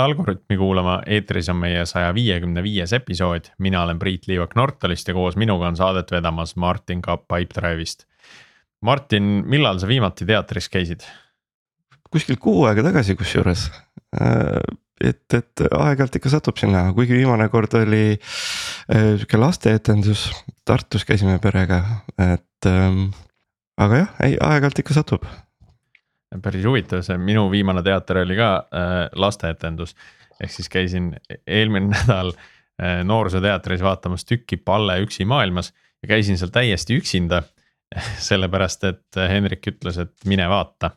jälle Algorütmi kuulama, eetris on meie saja viiekümne viies episood, mina olen Priit Liivak Nortalist ja koos minuga on saadet vedamas Martin Kapp Pipedrive'ist. Martin, millal sa viimati teatris käisid? kuskil kuu aega tagasi kusjuures. Äh, et, et aeg-ajalt ikka satub sinna, kuigi viimane kord oli äh, sihuke lasteetendus, Tartus käisime perega, et ähm, aga jah, ei aeg-ajalt ikka satub päris huvitav, see minu viimane teater oli ka äh, lasteetendus. ehk siis käisin eelmine nädal äh, noorsooteatris vaatamas tükki Palle üksi maailmas ja käisin seal täiesti üksinda. sellepärast, et Henrik ütles, et mine vaata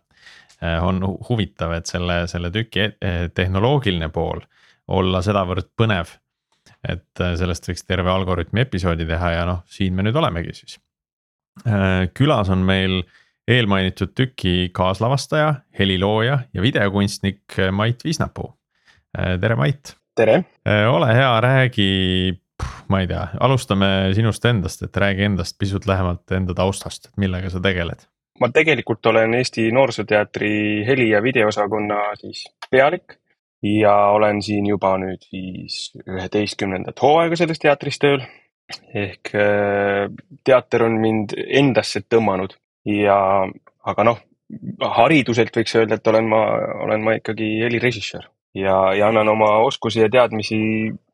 äh,. on huvitav, et selle, selle tüki äh, tehnoloogiline pool olla sedavõrd põnev. et äh, sellest võiks terve Algorütmi episoodi teha ja noh, siin me nüüd olemegi siis äh,. külas on meil äh, eelmainitud tüki kaaslavastaja, helilooja ja videokunstnik Mait Viisnapuu. Äh, tere, Mait. tere. Äh, ole hea, räägi, ma ei tea, alustame sinust endast, et räägi endast pisut lähemalt enda taustast, et millega sa tegeled? ma tegelikult olen Eesti Noorsooteatri heli- ja videoosakonna siis pealik ja olen siin juba nüüd siis üheteistkümnendat hooaega selles teatris tööl. ehk teater on mind endasse tõmmanud ja, aga noh, hariduselt võiks öelda, et olen ma, olen ma ikkagi helirežissöör ja, ja annan oma oskusi ja teadmisi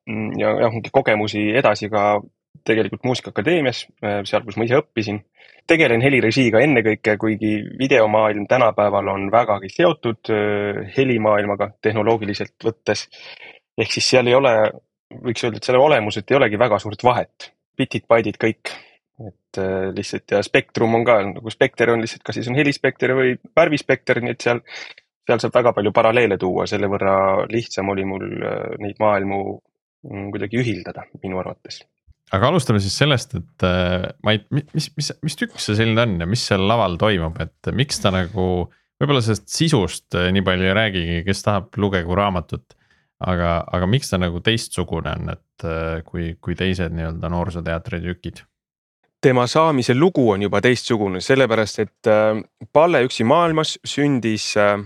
mm, ja, ja mingeid kogemusi edasi ka tegelikult Muusikaakadeemias, äh, seal, kus ma ise õppisin. tegelen helirežiiga ennekõike, kuigi videomaailm tänapäeval on vägagi seotud äh, helimaailmaga tehnoloogiliselt võttes. ehk siis seal ei ole, võiks öelda, et selle olemuselt ei olegi väga suurt vahet. bitid, baidid, kõik et äh, lihtsalt ja spektrum on ka nagu spekter on lihtsalt, kas siis on helispekter või värvispekter, nii et seal, seal saab väga palju paralleele tuua, selle võrra lihtsam oli mul äh, neid maailmu mm, kuidagi ühildada minu arvates. aga alustame siis sellest, et äh, Mait, mis, mis, mis tükk see selline on ja mis seal laval toimub, et miks ta nagu, võib-olla sellest sisust nii palju ei räägigi, kes tahab, lugegu raamatut aga, aga miks ta nagu teistsugune on, et kui, kui teised nii-öelda noorsooteatri tükid? Tema saamise lugu on juba teistsugune, sellepärast et äh, Palle üksi maailmas sündis äh,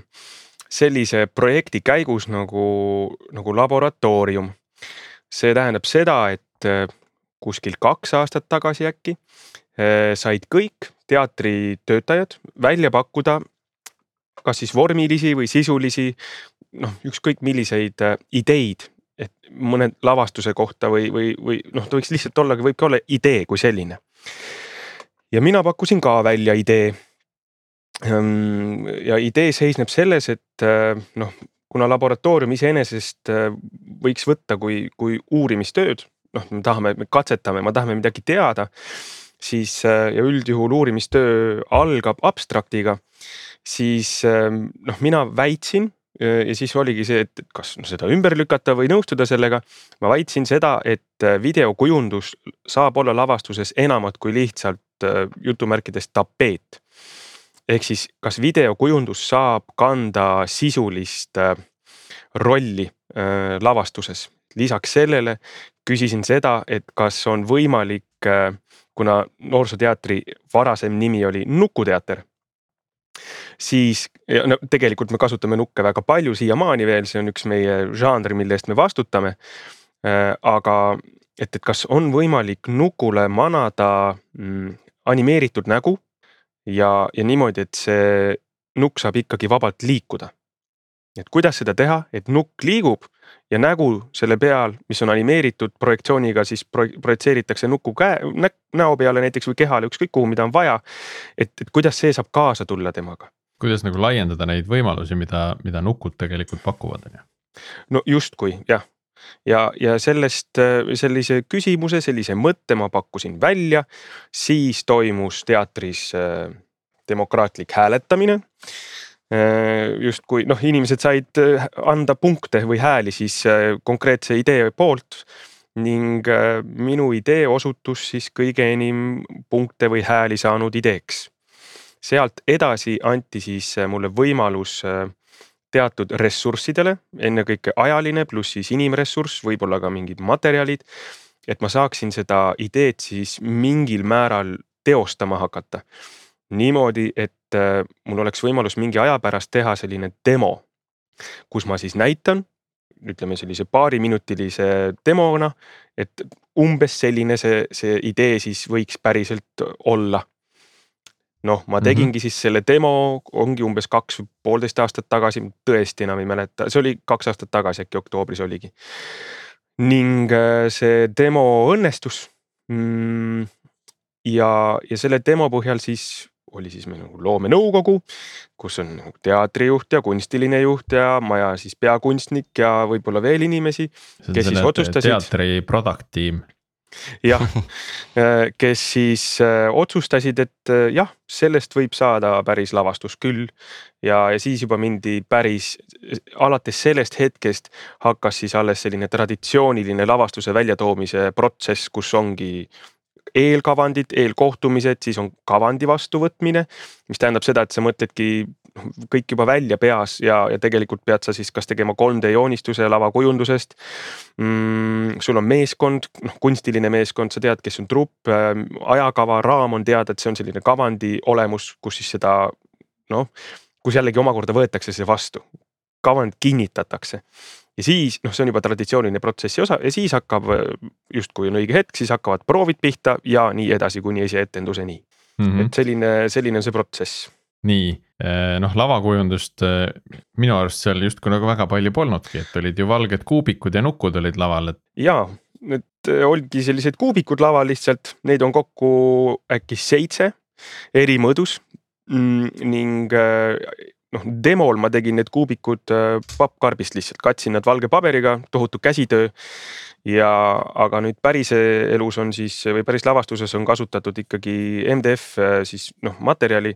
sellise projekti käigus nagu, nagu laboratoorium. see tähendab seda, et äh, kuskil kaks aastat tagasi äkki said kõik teatritöötajad välja pakkuda kas siis vormilisi või sisulisi, noh, ükskõik milliseid ideid, et mõne lavastuse kohta või, või, või noh, ta võiks lihtsalt olla, võibki olla idee kui selline ja mina pakkusin ka välja idee. Ehm, ja idee seisneb selles, et äh, noh, kuna laboratoorium iseenesest äh, võiks võtta kui, kui uurimistööd, noh, me tahame, me katsetame, me tahame midagi teada, siis äh, ja üldjuhul uurimistöö algab abstraktiga, siis noh, mina väitsin ja siis oligi see, et kas seda ümber lükata või nõustuda sellega. ma väitsin seda, et videokujundus saab olla lavastuses enamat kui lihtsalt Äh, jutumärkides tapeet. ehk siis, kas videokujundus saab kanda sisulist äh, rolli äh, lavastuses. lisaks sellele küsisin seda, et kas on võimalik, kuna Noorsooteatri varasem nimi oli Nukuteater siis no tegelikult me kasutame nukke väga palju siiamaani veel, see on üks meie žanr, mille eest me vastutame. aga et, et kas on võimalik nukule manada mm, animeeritud nägu ja, ja niimoodi, et see nukk saab ikkagi vabalt liikuda. et kuidas seda teha, et nukk liigub ja nägu selle peal, mis on animeeritud projektsiooniga, siis projitseeritakse nuku käe, näo peale näiteks või kehale, ükskõik kuhu, mida on vaja. et, et kuidas see saab kaasa tulla temaga. Kuidas nagu laiendada neid võimalusi, mida, mida nukud tegelikult pakuvad, on ju? no justkui jah, ja, ja sellest sellise küsimuse, sellise mõtte ma pakkusin välja, siis toimus teatris äh, demokraatlik hääletamine äh, justkui noh, inimesed said äh, anda punkte või hääli siis konkreetse idee poolt ning minu idee osutus siis kõige enim punkte või hääli saanud ideeks. Sealt edasi anti siis mulle võimalus teatud ressurssidele, ennekõike ajaline pluss siis inimressurss, võib-olla ka mingid materjalid. et ma saaksin seda ideed siis mingil määral teostama hakata. niimoodi, et äh, mul oleks võimalus mingi aja pärast teha selline demo, kus ma siis näitan ütleme sellise paariminutilise demona, et umbes selline see, see idee siis võiks päriselt olla noh, ma mhm. tegingi mm -hmm. siis selle demo, ongi umbes kaks poolteist aastat tagasi, tõesti enam ei mäleta, see oli kaks aastat tagasi äkki oktoobris oligi. ning äh, see demo õnnestus mm,. ja, ja selle demo põhjal siis oli siis meil nagu loomenõukogu, kus on nagu teatrijuht ja kunstiline juht ja maja siis peakunstnik ja võib-olla veel inimesi. kes siis otsustasid. teatri product tiim jah, äh, kes siis äh, otsustasid, et äh, jah, sellest võib saada päris lavastus küll. ja, ja siis juba mindi päris, alates sellest hetkest hakkas siis alles selline traditsiooniline lavastuse väljatoomise protsess, kus ongi eelkavandid, eelkohtumised, siis on kavandi vastuvõtmine, mis tähendab seda, et sa mõtledki kõik juba välja peas ja, ja tegelikult pead sa siis kas tegema 3D joonistuse lavakujundusest mm,. sul on meeskond, noh kunstiline meeskond, sa tead, kes on trupp äh,, ajakava, raam on teada, et see on selline kavandi olemus, kus siis seda noh, kus jällegi omakorda võetakse see vastu, kavand kinnitatakse ja siis noh, see on juba traditsiooniline protsessi osa ja siis hakkab justkui on õige hetk, siis hakkavad proovid pihta ja nii edasi kuni esietenduseni mm. -hmm. et selline, selline on see protsess nii, eh, noh lavakujundust eh, minu arust seal justkui nagu väga palju polnudki, et olid ju valged kuubikud ja nukud olid laval, et. ja, need eh, olidki sellised kuubikud laval lihtsalt, neid on kokku äkki seitse eri mõõdus mm, ning noh, demol ma tegin need kuubikud pappkarbist lihtsalt, katsin nad valge paberiga, tohutu käsitöö. ja aga nüüd päris elus on siis või päris lavastuses on kasutatud ikkagi MDF siis noh, materjali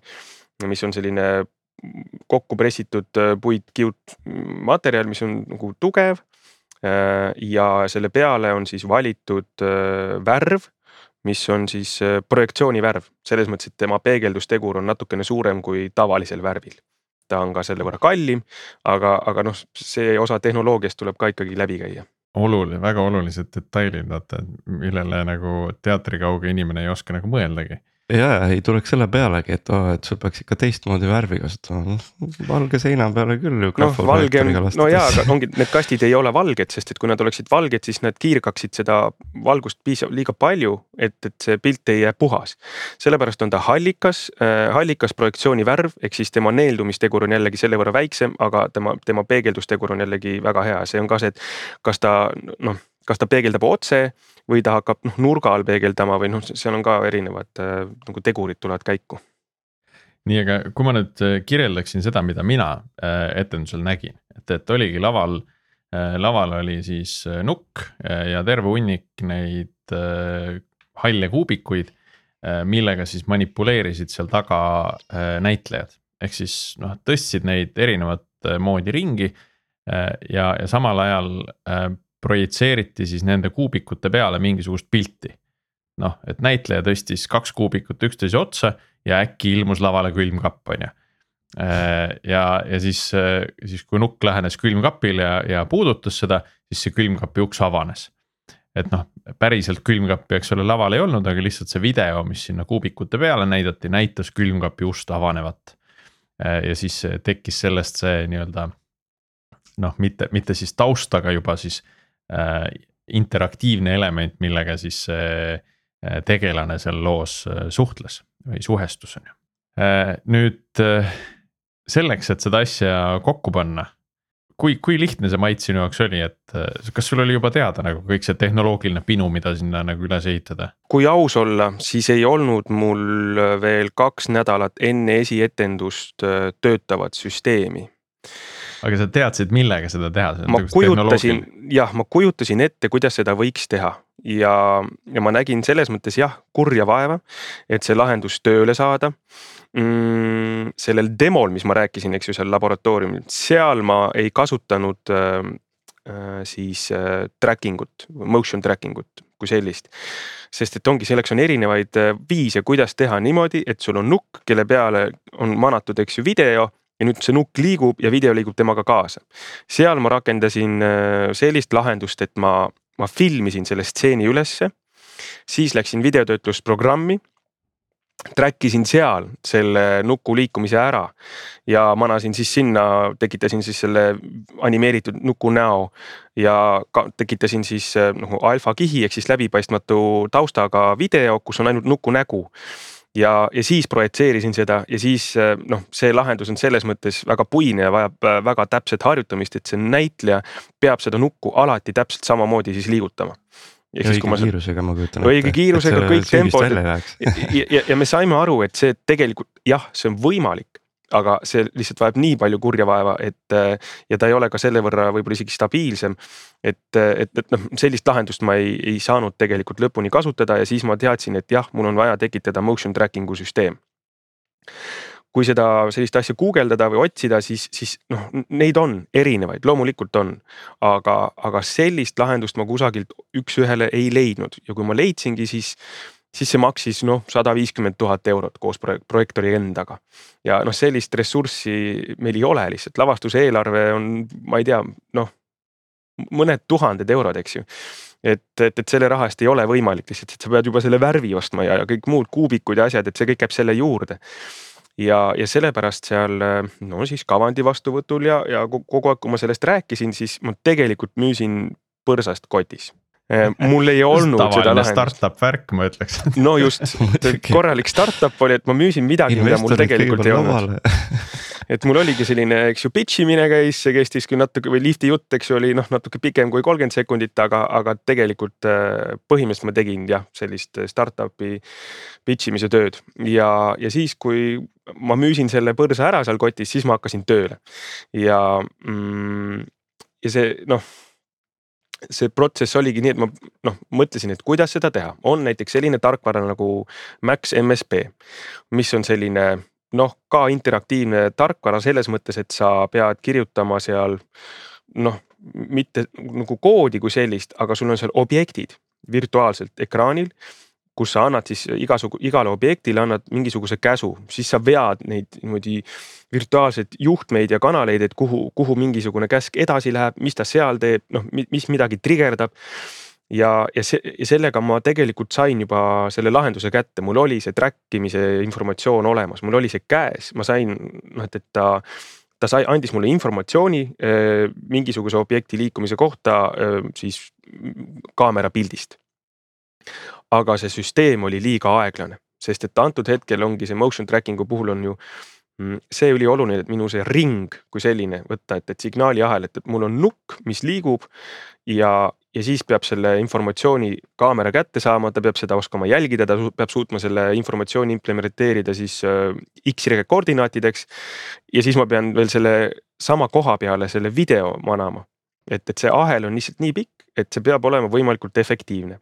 mis on selline kokku pressitud äh, puitkiudmaterjal, mis on nagu tugev. Äh, ja selle peale on siis valitud äh, värv, mis on siis projektsioonivärv, selles mõttes, et tema peegeldustegur on natukene suurem kui tavalisel värvil. ta on ka selle võrra kallim, aga, aga noh, see osa tehnoloogiast tuleb ka ikkagi läbi käia oluline, väga olulised detailid, vaata, millele nagu teatrikauge inimene ei oska nagu mõeldagi ja ei tuleks selle pealegi, et oh,, et sul peaks ikka teistmoodi värvi kasutama, noh valge seina peale küll ju. noh valge no jaa, aga ongi need kastid ei ole valged, sest et kui nad oleksid valged, siis nad kiirgaksid seda valgust piisav, liiga palju, et, et see pilt ei jää puhas. sellepärast on ta hallikas äh,, hallikas projektsiooni värv, ehk siis tema neeldumistegur on jällegi selle võrra väiksem, aga tema, tema peegeldustegur on jällegi väga hea, see on ka see, et kas ta noh kas ta peegeldab otse või ta hakkab noh nurga all peegeldama või noh, seal on ka erinevad äh, nagu tegurid tulevad käiku. nii, aga kui ma nüüd äh, kirjeldaksin seda, mida mina äh, etendusel nägin, et, et oligi laval, laval oli siis nukk ja terve hunnik neid halle kuubikuid, millega siis manipuleerisid seal taga näitlejad. ehk siis noh, tõstsid neid erinevat moodi ringi ja, ja samal ajal projitseeriti siis nende kuubikute peale mingisugust pilti. noh, et näitleja tõstis kaks kuubikut üksteise otsa ja äkki ilmus lavale külmkapp, on ju. Äh, ja, ja siis, siis kui nukk lähenes külmkapile ja, ja puudutas seda, siis see külmkapi uks avanes. et noh, päriselt külmkappi, eks ole, laval ei olnud, aga lihtsalt see video, mis sinna kuubikute peale näidati, näitas külmkapi ust avanevat. Äh, ja siis tekkis sellest see nii-öelda noh, mitte, mitte siis taust, aga juba siis Äh, interaktiivne element, millega siis see äh, tegelane seal loos äh, suhtles või suhestus on ju. nüüd selleks, et seda asja kokku panna kui, kui lihtne see Mait sinu jaoks oli, et kas sul oli juba teada nagu kõik see tehnoloogiline pinu, mida sinna nagu üles ehitada? kui aus olla, siis ei olnud mul veel kaks nädalat enne esietendust töötavat süsteemi aga sa teadsid, millega seda teha? ma nagu kujutasin, jah, ma kujutasin ette, kuidas seda võiks teha ja, ja ma nägin selles mõttes jah, kurja vaeva, et see lahendus tööle saada mm,. sellel demol, mis ma rääkisin, eks ju, seal laboratooriumil, seal ma ei kasutanud äh, äh, siis äh, tracking ut, motion tracking ut kui sellist. sest et ongi, selleks on erinevaid äh, viise, kuidas teha niimoodi, et sul on nukk, kelle peale on manatud, eks ju, video ja nüüd see nukk liigub ja video liigub temaga kaasa. seal ma rakendasin äh, sellist lahendust, et ma, ma filmisin selle stseeni ülesse, siis läksin videotöötlusprogrammi track isin seal selle nuku liikumise ära ja manasin siis sinna, tekitasin siis selle animeeritud nuku näo ja ka tekitasin siis nagu alfa kihi ehk siis läbipaistmatu taustaga video, kus on ainult nuku nägu ja, ja siis projitseerisin seda ja siis noh, see lahendus on selles mõttes väga puine ja vajab väga täpset harjutamist, et see näitleja peab seda nukku alati täpselt samamoodi siis liigutama ja õige ma... kiirusega ma kujutan ette. õige kiirusega kõik tempod ja, ja, ja me saime aru, et see tegelikult jah, see on võimalik, aga see lihtsalt vajab nii palju kurja vaeva, et ja ta ei ole ka selle võrra võib-olla isegi stabiilsem. et, et, et noh, sellist lahendust ma ei, ei saanud tegelikult lõpuni kasutada ja siis ma teadsin, et jah, mul on vaja tekitada motion tracking'u süsteem kui seda sellist asja guugeldada või otsida, siis, siis noh, neid on erinevaid, loomulikult on. aga, aga sellist lahendust ma kusagilt üks-ühele ei leidnud ja kui ma leidsingi, siis, siis see maksis noh, sada viiskümmend tuhat eurot koos projektori endaga. ja noh, sellist ressurssi meil ei ole lihtsalt, lavastuse eelarve on, ma ei tea, noh mõned tuhanded eurod, eks ju. Et, et, et selle raha eest ei ole võimalik lihtsalt, et sa pead juba selle värvi ostma ja, ja kõik muud kuubikud ja asjad, et see kõik käib selle juurde. Ja, ja sellepärast seal no siis kavandi vastuvõtul ja, ja kogu aeg, kui ma sellest rääkisin, siis ma tegelikult müüsin põrsast kotis mul ei olnud seda lahendust. startup värk, ma ütleks. no just, korralik startup oli, et ma müüsin midagi, mida mul tegelikult ei olnud. et mul oligi selline, eks ju, pitch imine käis, see kestis küll natuke või lifti jutt, eks ju, oli noh, natuke pikem kui kolmkümmend sekundit, aga, aga tegelikult äh, põhimõtteliselt ma tegin jah, sellist startup'i pitch imise tööd ja, ja siis, kui ma müüsin selle põrsa ära seal kotis, siis ma hakkasin tööle ja mm,, ja see noh see protsess oligi nii, et ma noh, mõtlesin, et kuidas seda teha, on näiteks selline tarkvara nagu Max MSP, mis on selline noh, ka interaktiivne tarkvara selles mõttes, et sa pead kirjutama seal noh, mitte nagu koodi kui sellist, aga sul on seal objektid virtuaalselt ekraanil kus sa annad siis igasugu, igale objektile annad mingisuguse käsu, siis sa vead neid niimoodi virtuaalseid juhtmeid ja kanaleid, et kuhu, kuhu mingisugune käsk edasi läheb, mis ta seal teeb, noh, mis midagi trigerdab. Ja, ja see ja sellega ma tegelikult sain juba selle lahenduse kätte, mul oli see track imise informatsioon olemas, mul oli see käes, ma sain noh, et, et ta ta sai, andis mulle informatsiooni äh, mingisuguse objekti liikumise kohta äh, siis kaamera pildist. Aga see süsteem oli liiga aeglane, sest et antud hetkel ongi see motion tracking'u puhul on ju mm, see oli oluline, et minu see ring kui selline võtta, et, et signaaliahel, et, et mul on nukk, mis liigub ja, ja siis peab selle informatsiooni kaamera kätte saama, ta peab seda oskama jälgida, ta peab suutma selle informatsiooni implementeerida siis äh, X-ray koordinaatideks. ja siis ma pean veel selle sama koha peale selle video manama. et, et see ahel on lihtsalt nii pikk, et see peab olema võimalikult efektiivne.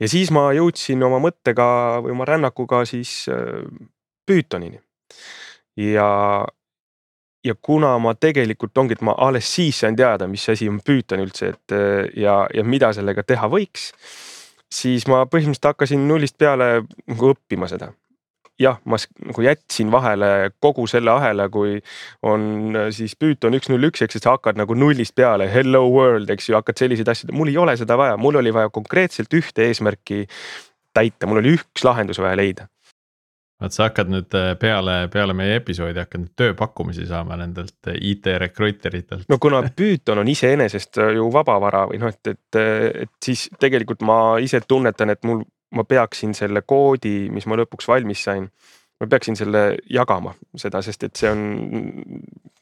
Ja siis ma jõudsin oma mõttega või oma rännakuga siis äh, Pythonini ja ja kuna ma tegelikult ongi, et ma alles siis sain teada, mis asi on Python üldse, et ja, ja mida sellega teha võiks. siis ma põhimõtteliselt hakkasin nullist peale nagu õppima seda. Jah, ma nagu jätsin vahele kogu selle ahela, kui on siis Python üks null üks, ehk siis sa hakkad nagu nullist peale, hello world, eks ju, hakkad selliseid asju, mul ei ole seda vaja, mul oli vaja konkreetselt ühte eesmärki täita, mul oli üks lahendus vaja leida vaat sa hakkad nüüd äh, peale, peale meie episoodi hakkad nüüd tööpakkumisi saama nendelt äh, IT recruiter itelt. no kuna Python on iseenesest ju vabavara või noh, et, et, et siis tegelikult ma ise tunnetan, et mul, ma peaksin selle koodi, mis ma lõpuks valmis sain. ma peaksin selle jagama seda, sest et see on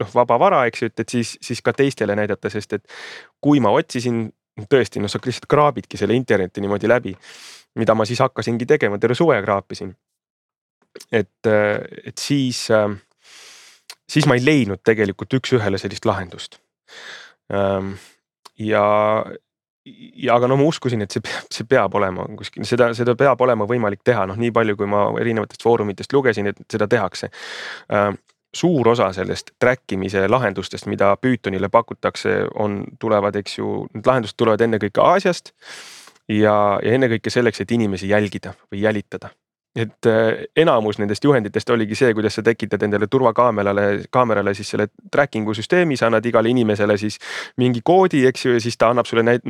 noh, vaba vara, eks ju, et, et siis, siis ka teistele näidata, sest et kui ma otsisin tõesti, noh, sa lihtsalt kraabidki selle interneti niimoodi läbi mida ma siis hakkasingi tegema, terve suve kraapisin et, et siis, siis ma ei leidnud tegelikult üks-ühele sellist lahendust. ja, ja aga no ma uskusin, et see peab, see peab olema kuskil, seda, seda peab olema võimalik teha, noh, nii palju, kui ma erinevatest foorumitest lugesin, et seda tehakse suur osa sellest track imise lahendustest, mida Pythonile pakutakse, on, tulevad, eks ju, need lahendused tulevad ennekõike Aasiast. ja, ja ennekõike selleks, et inimesi jälgida või jälitada et äh, enamus nendest juhenditest oligi see, kuidas sa tekitad endale turvakaamerale, kaamerale siis selle tracking'u süsteemi, sa annad igale inimesele siis mingi koodi, eks ju, ja siis ta annab sulle näit-,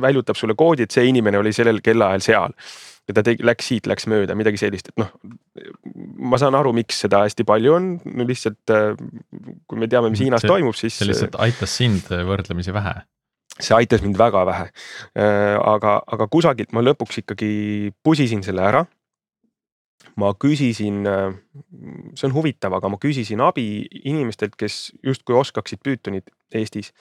väljutab sulle koodi, et see inimene oli sellel kellaajal seal. ja ta tegi, läks siit, läks mööda, midagi sellist, et noh. ma saan aru, miks seda hästi palju on, no lihtsalt kui me teame, mis Hiinas see, toimub, siis. see lihtsalt aitas sind võrdlemisi vähe. see aitas mind väga vähe, aga, aga kusagilt ma lõpuks ikkagi pusisin selle ära ma küsisin, see on huvitav, aga ma küsisin abi inimestelt, kes justkui oskaksid Pythonit Eestis.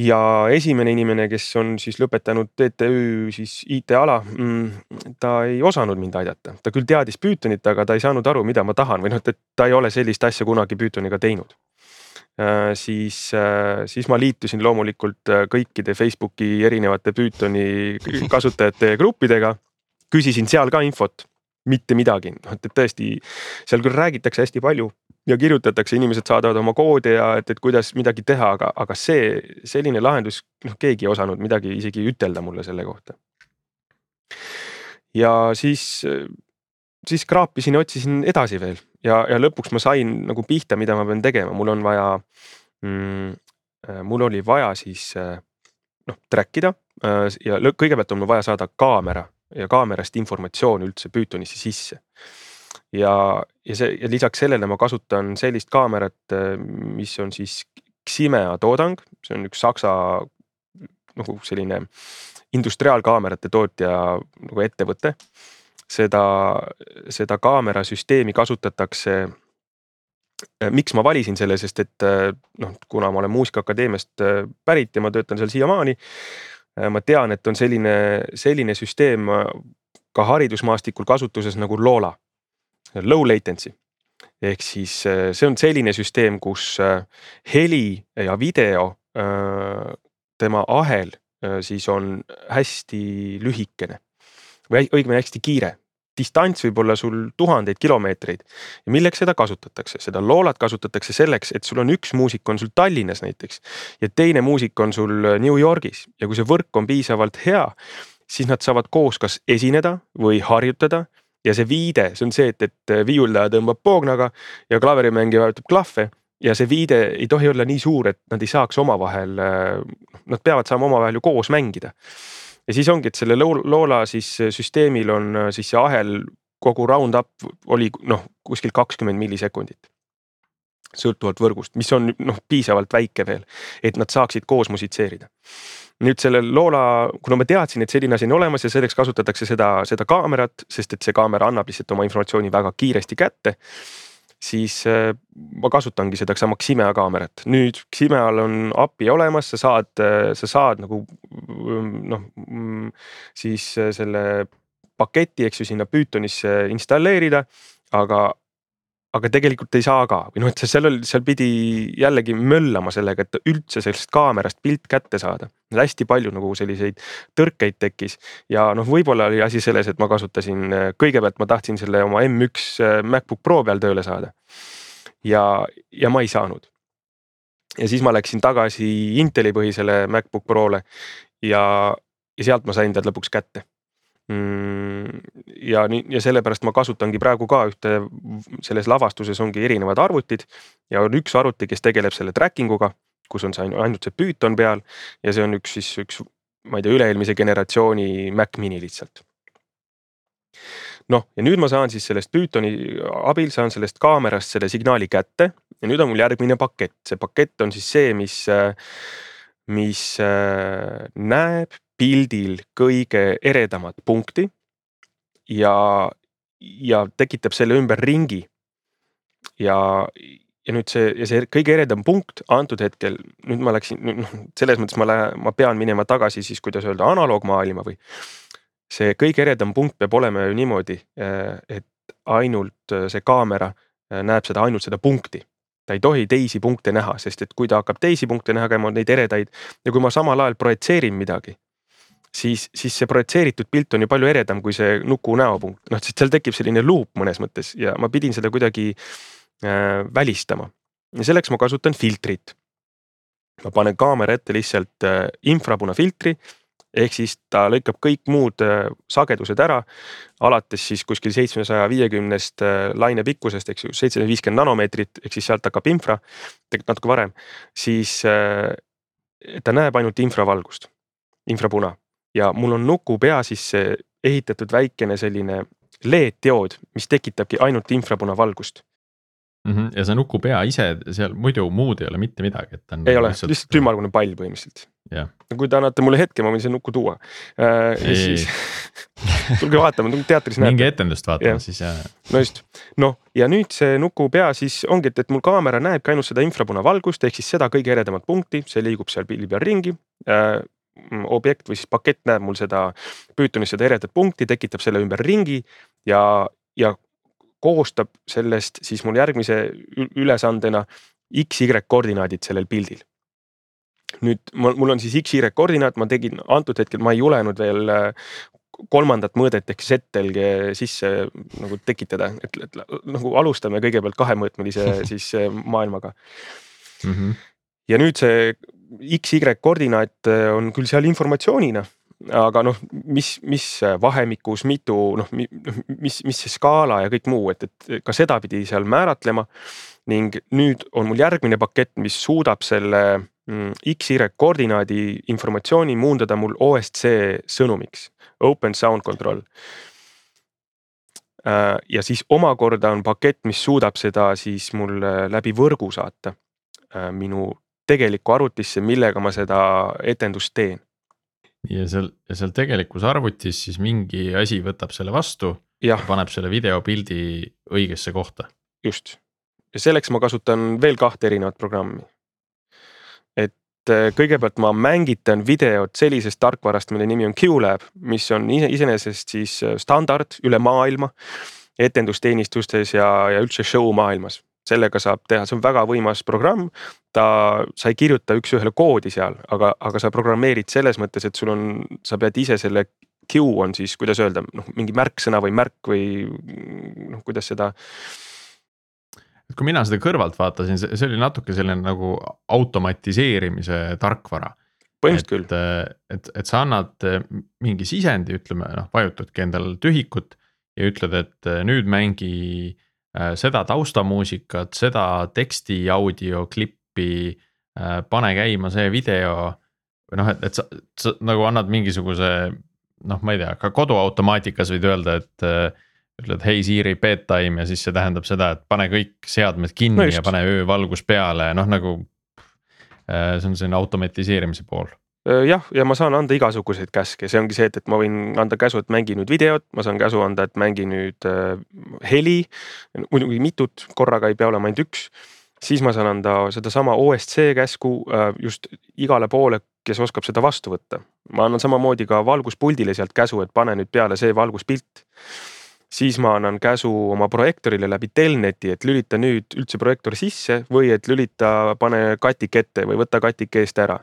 Ja esimene inimene, kes on siis lõpetanud TTÜ siis IT-ala, mm, ta ei osanud mind aidata, ta küll teadis Pythonit, aga ta ei saanud aru, mida ma tahan või noh, et ta ei ole sellist asja kunagi Pythoniga teinud. Äh, siis, äh, siis ma liitusin loomulikult äh, kõikide Facebooki erinevate Pythoni kasutajate gruppidega, küsisin seal ka infot mitte midagi, noh et, et tõesti seal küll räägitakse hästi palju ja kirjutatakse, inimesed saadavad oma koode ja et, et kuidas midagi teha, aga, aga see selline lahendus, noh, keegi ei osanud midagi isegi ütelda mulle selle kohta. ja siis, siis kraapisin ja otsisin edasi veel ja, ja lõpuks ma sain nagu pihta, mida ma pean tegema, mul on vaja mm,. mul oli vaja siis noh track ida ja kõigepealt on mul vaja saada kaamera ja kaamerast informatsioon üldse Pythonisse sisse. ja, ja see ja lisaks sellele ma kasutan sellist kaamerat, mis on siis Ximea toodang, see on üks saksa nagu selline industriaalkaamerate tootja nagu ettevõte. seda, seda kaamerasüsteemi kasutatakse miks ma valisin selle, sest et noh, kuna ma olen Muusikaakadeemiast pärit ja ma töötan seal siiamaani, ma tean, et on selline, selline süsteem äh, ka haridusmaastikul kasutuses nagu Loola, low latency. ehk siis äh, see on selline süsteem, kus heli ja video, tema ahel siis on hästi lühikene. Või õigemini hästi kiire distants võib olla sul tuhandeid kilomeetreid. ja milleks seda kasutatakse, seda loolat kasutatakse selleks, et sul on üks muusik on sul Tallinnas näiteks ja teine muusik on sul äh, New Yorgis. Ja kui see võrk on piisavalt hea, siis nad saavad koos kas esineda või harjutada. Ja see viide, see on see, et, et äh, viiuldaja tõmbab poognaga ja klaverimängija vajutab klahve ja see viide ei tohi olla nii suur, et nad ei saaks omavahel, äh, nad peavad saama omavahel ju koos mängida ja siis ongi, et selle Loola siis süsteemil on äh, siis see ahel kogu round up oli noh, kuskil kakskümmend millisekundit. sõltuvalt võrgust, mis on noh, piisavalt väike veel, et nad saaksid koos musitseerida. nüüd selle Loola, kuna ma teadsin, et selline asi on olemas ja selleks kasutatakse seda, seda kaamerat, sest et see kaamera annab lihtsalt oma informatsiooni väga kiiresti kätte siis äh, ma kasutangi seda Ximea kaamerat. nüüd Ximeal on API olemas, sa saad, äh, sa saad nagu mm, noh, mm, siis äh, selle paketi, eks ju, sinna Pythonisse installeerida, aga aga tegelikult ei saa ka või noh, et seal oli, seal pidi jällegi möllama sellega, et üldse sellest kaamerast pilt kätte saada. hästi palju nagu selliseid tõrkeid tekkis ja noh, võib-olla oli asi selles, et ma kasutasin, kõigepealt ma tahtsin selle oma M1 äh, MacBook Pro peal tööle saada. ja, ja ma ei saanud. ja siis ma läksin tagasi Inteli põhisele MacBook Prole ja, ja sealt ma sain ta lõpuks kätte ja nii ja sellepärast ma kasutangi praegu ka ühte, selles lavastuses ongi erinevad arvutid ja on üks arvuti, kes tegeleb selle tracking uga, kus on see ainult see Python peal ja see on üks siis üks, ma ei tea, üle-eelmise generatsiooni Mac mini lihtsalt. noh, ja nüüd ma saan siis sellest Pythoni abil saan sellest kaamerast selle signaali kätte ja nüüd on mul järgmine pakett, see pakett on siis see, mis, mis näeb pildil kõige eredamat punkti ja, ja tekitab selle ümber ringi. ja, ja nüüd see ja see kõige eredam punkt antud hetkel, nüüd ma läksin, noh selles mõttes ma lähen, ma pean minema tagasi siis, kuidas öelda, analoogmaailma või. see kõige eredam punkt peab olema ju niimoodi, et ainult see kaamera näeb seda ainult seda punkti ta ei tohi teisi punkte näha, sest et kui ta hakkab teisi punkte nägema, neid eredaid ja kui ma samal ajal projitseerin midagi, siis, siis see projitseeritud pilt on ju palju eredam kui see nuku näopunkt, noh, sest seal tekib selline luup mõnes mõttes ja ma pidin seda kuidagi äh, välistama. ja selleks ma kasutan filtrit. ma panen kaamera ette lihtsalt äh, infrapunafiltri ehk siis ta lõikab kõik muud äh, sagedused ära, alates siis kuskil seitsmesaja viiekümnest äh, laine pikkusest, eks ju, seitsesada viiskümmend nanomeetrit, ehk siis sealt hakkab infra, tegelikult natuke varem, siis äh, ta näeb ainult infravalgust, infrapuna ja mul on nuku pea siis see ehitatud väikene selline LED-diood, mis tekitabki ainult infrapunavalgust. mm. -hmm. ja see nukupea ise seal muidu muud ei ole mitte midagi, et ta on. ei ole, lihtsalt ümmargune pall põhimõtteliselt. jah. kui te annate mulle hetke, ma võin selle nuku tuua äh,. ja siis tulge vaatama, teatris näete. minge etendust vaatama ja. siis ja. no just, noh ja nüüd see nukupea siis ongi, et, et mul kaamera näebki ainult seda infrapunavalgust ehk siis seda kõige eredamat punkti, see liigub seal pildi peal ringi äh, objekt või siis pakett näeb mul seda Pythonis seda eredat punkti, tekitab selle ümber ringi ja, ja koostab sellest siis mul järgmise ülesandena X-Y koordinaadid sellel pildil. nüüd mul, on siis X-Y koordinaat, ma tegin antud hetkel, ma ei julenud veel äh, kolmandat mõõdet ehk ZLG sisse nagu tekitada, et, et nagu alustame kõigepealt kahemõõtmelise siis äh, maailmaga mm. -hmm. ja nüüd see X-Y koordinaat äh, on küll seal informatsioonina aga noh, mis, mis vahemikus, mitu noh, mis, mis see skaala ja kõik muu, et, et ka seda pidi seal määratlema. ning nüüd on mul järgmine pakett, mis suudab selle mm, X-Y koordinaadi informatsiooni muundada mul OSC sõnumiks, Open Sound Control. Äh, ja siis omakorda on pakett, mis suudab seda siis mul läbi võrgu saata äh, minu tegelikku arvutisse, millega ma seda etendust teen ja seal, ja seal tegelikus arvutis siis mingi asi võtab selle vastu ja paneb selle videopildi õigesse kohta. just, ja selleks ma kasutan veel kahte erinevat programmi. et äh, kõigepealt ma mängitan videot sellisest tarkvarast, mille nimi on QLab, mis on iseenesest siis äh, standard üle maailma etendusteenistustes ja, ja üldse show maailmas sellega saab teha, see on väga võimas programm. ta, sa ei kirjuta üks-ühele koodi seal, aga, aga sa programmeerid selles mõttes, et sul on, sa pead ise selle Q on siis, kuidas öelda, noh mingi märksõna või märk või noh, kuidas seda et kui mina seda kõrvalt vaatasin, see oli natuke selline nagu automatiseerimise tarkvara. põhimõtteliselt küll. et, et sa annad mingi sisendi, ütleme noh, vajutadki endal tühikut ja ütled, et nüüd mängi Äh, seda taustamuusikat, seda teksti, audio, klippi, äh, pane käima see video. või noh, et, et sa, sa nagu annad mingisuguse noh, ma ei tea, ka koduautomaatikas võid öelda, et äh, ütled hei Siri bedtime ja siis see tähendab seda, et pane kõik seadmed kinni no just. ja pane öövalgus peale, noh nagu. see on selline automatiseerimise pool jah, ja ma saan anda igasuguseid käske, see ongi see, et, et ma võin anda käsu, et mängi nüüd videot, ma saan käsu anda, et mängi nüüd äh, heli. muidugi mitut, korraga ei pea olema ainult üks. siis ma saan anda sedasama OSC käsku äh, just igale poole, kes oskab seda vastu võtta. ma annan samamoodi ka valguspuldile sealt käsu, et pane nüüd peale see valguspilt siis ma annan käsu oma projektorile läbi telneti, et lülita nüüd üldse projektor sisse või et lülita, pane katik ette või võta katik eest ära.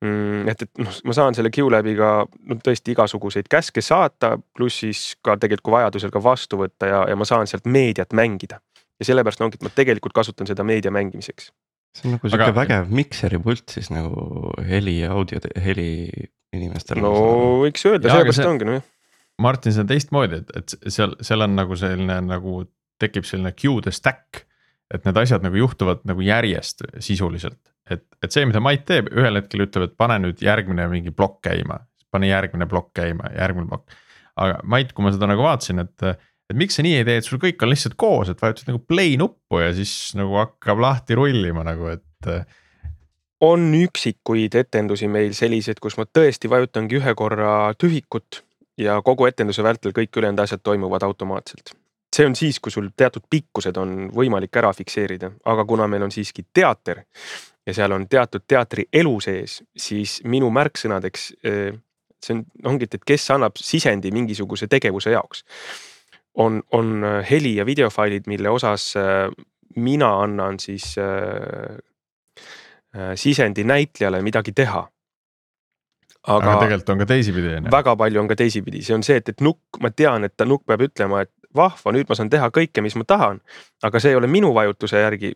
Et, et noh, ma saan selle QLabiga no tõesti igasuguseid käske saata, pluss siis ka tegelikult vajadusel ka vastu võtta ja, ja ma saan sealt meediat mängida. ja sellepärast ongi, et ma tegelikult kasutan seda meedia mängimiseks. see on nagu sihuke Aga... vägev mikseri pult siis nagu heli ja audio, heli inimestele. no võiks öelda, sellepärast see... ongi noh jah. Martin, see on teistmoodi, et, et seal, seal on nagu selline nagu tekib selline queue'de stack et need asjad nagu juhtuvad nagu järjest sisuliselt, et, et see, mida Mait teeb, ühel hetkel ütleb, et pane nüüd järgmine mingi plokk käima, pane järgmine plokk käima, järgmine plokk. aga Mait, kui ma seda nagu vaatasin, et, et miks sa nii ei tee, et sul kõik on lihtsalt koos, et vajutad nagu play nuppu ja siis nagu hakkab lahti rullima nagu, et on üksikuid etendusi meil selliseid, kus ma tõesti vajutangi ühe korra tühikut ja kogu etenduse vältel kõik ülejäänud asjad toimuvad automaatselt see on siis, kui sul teatud pikkused on võimalik ära fikseerida, aga kuna meil on siiski teater ja seal on teatud teatri elu sees, siis minu märksõnadeks eh, see on, ongi, et, kes annab sisendi mingisuguse tegevuse jaoks. on, on eh, heli ja videofailid, mille osas eh, mina annan siis sisendi näitlejale midagi teha aga, aga tegelikult on ka teisipidi on ju. väga palju on ka teisipidi, see on see, et, et nukk, ma tean, et ta nukk peab ütlema, et vahva, nüüd ma saan teha kõike, mis ma tahan. aga see ei ole minu vajutuse järgi,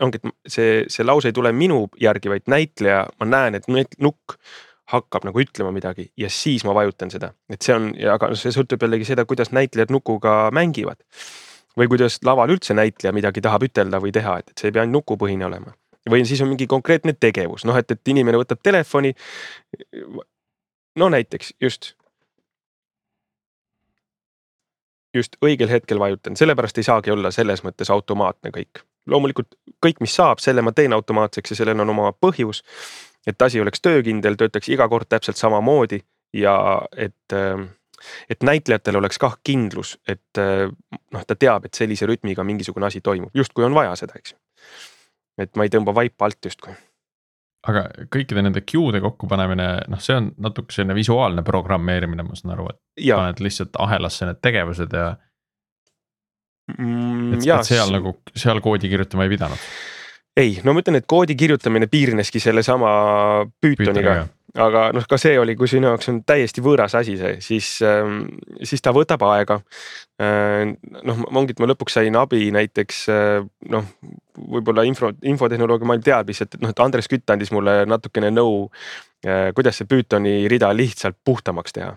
ongi, et see, see lause ei tule minu järgi, vaid näitleja, ma näen, et nukk hakkab nagu ütlema midagi ja siis ma vajutan seda, et see on, aga see sõltub jällegi seda, kuidas näitlejad nukuga mängivad. või kuidas laval üldse näitleja midagi tahab ütelda või teha, et see ei pea ainult nukupõhine olema või siis on mingi konkreetne tegevus, noh, et, et inimene võtab telefoni. no näiteks just just õigel hetkel vajutan, sellepärast ei saagi olla selles mõttes automaatne kõik. loomulikult kõik, mis saab, selle ma teen automaatseks ja sellel on oma põhjus. et asi oleks töökindel, töötaks iga kord täpselt samamoodi ja et, et näitlejatel oleks kah kindlus, et noh, ta teab, et sellise rütmiga mingisugune asi toimub, justkui on vaja seda, eks ju. et ma ei tõmba vaipa alt justkui aga kõikide nende queue'de kokkupanemine, noh, see on natuke selline visuaalne programmeerimine, ma saan aru, et ja. paned lihtsalt ahelasse need tegevused ja mm,. et, et seal nagu, seal koodi kirjutama ei pidanud. ei, no ma ütlen, et koodi kirjutamine piirneski sellesama Pythoniga, aga noh, ka see oli, kui sinu jaoks on täiesti võõras asi see, siis, ähm, siis ta võtab aega. Äh, noh, ongi, et ma lõpuks sain abi näiteks äh, noh, võib-olla info, infotehnoloogia maailm teab lihtsalt, et noh, et Andres Kütt andis mulle natukene nõu, äh, kuidas see Pythoni rida lihtsalt puhtamaks teha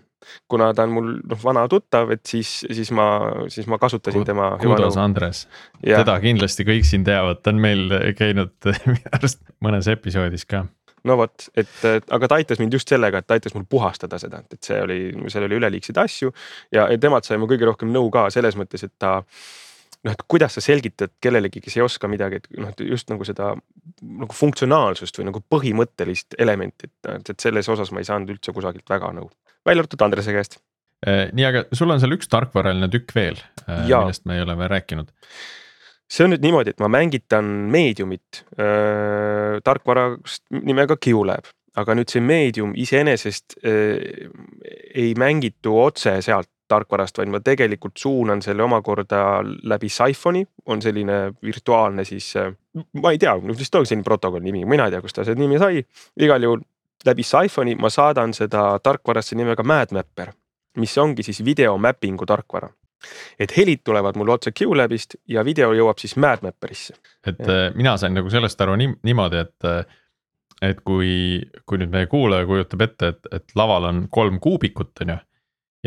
kuna ta on mul noh, vana tuttav, et siis, siis ma, siis ma kasutasin Kud, tema. kudos Andres, teda kindlasti kõik siin teavad, ta on meil käinud arust mõnes episoodis ka no vot, et aga ta aitas mind just sellega, et ta aitas mul puhastada seda, et see oli, seal oli üleliigseid asju ja temalt sai ma kõige rohkem nõu ka selles mõttes, et ta noh, et kuidas sa selgitad kellelegi, kes ei oska midagi, et noh, et just nagu seda nagu funktsionaalsust või nagu põhimõttelist elementi, et, et selles osas ma ei saanud üldse kusagilt väga nõu, välja arvatud Andrese käest. Äh, nii, aga sul on seal üks tarkvaraline tükk veel, äh, millest me ei ole veel rääkinud see on nüüd niimoodi, et ma mängitan meediumit äh, tarkvarast nimega QLab, aga nüüd see meedium iseenesest äh, ei mängitu otse sealt tarkvarast, vaid ma tegelikult suunan selle omakorda läbi Siphoni, on selline virtuaalne siis äh,, ma ei tea, vist ongi selline protokolli nimi, mina ei tea, kust ta selle nimi sai, igal juhul läbi Siphoni ma saadan seda tarkvarasse nimega MadMapper, mis ongi siis video mapping'u tarkvara et helid tulevad mul otse QLabist ja video jõuab siis MadMapperisse. et ja. Äh, mina sain nagu sellest aru nii, niimoodi, et, äh, et kui, kui nüüd meie kuulaja kujutab ette, et, et laval on kolm kuubikut, on ju.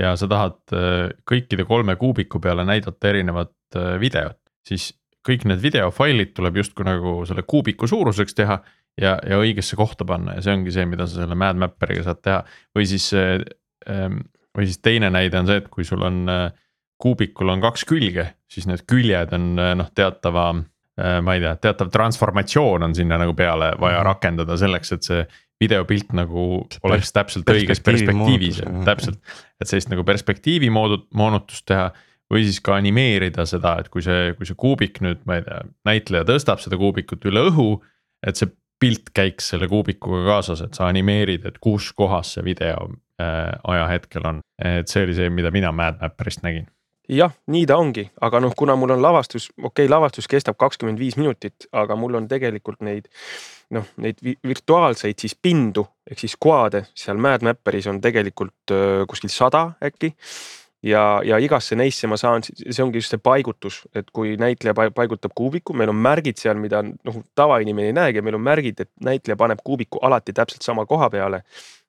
ja sa tahad äh, kõikide kolme kuubiku peale näidata erinevat videot, siis kõik need videofailid tuleb justkui nagu selle kuubiku suuruseks teha ja, ja õigesse kohta panna ja see ongi see, mida sa selle MadMapperiga saad teha. või siis, ähm, või siis teine näide on see, et kui sul on äh, kuubikul on kaks külge, siis need küljed on eh, noh, teatava eh, ma ei tea, teatav transformatsioon on sinna nagu peale vaja -hmm. rakendada selleks, et see videopilt nagu oleks täpselt õiges perspektiivis, täpselt. et sellist nagu perspektiivi moodu-, moonutust teha või siis ka animeerida seda, et kui see, kui see kuubik nüüd, ma ei tea, näitleja tõstab seda kuubikut üle õhu. et see pilt käiks selle kuubikuga kaasas, et sa animeerid, et kus kohas see video äh, ajahetkel on, et see oli see, mida mina MadMapperist nägin jah, nii ta ongi, aga noh, kuna mul on lavastus, okei okay,, lavastus kestab kakskümmend viis minutit, aga mul on tegelikult neid noh, neid virtuaalseid siis pindu ehk siis quad'e seal MadMapperis on tegelikult öö, kuskil sada äkki. Ja, ja igasse neisse ma saan, see ongi just see paigutus, et kui näitleja paigutab kuubiku, meil on märgid seal, mida noh, tavainimene ei näegi, meil on märgid, et näitleja paneb kuubiku alati täpselt sama koha peale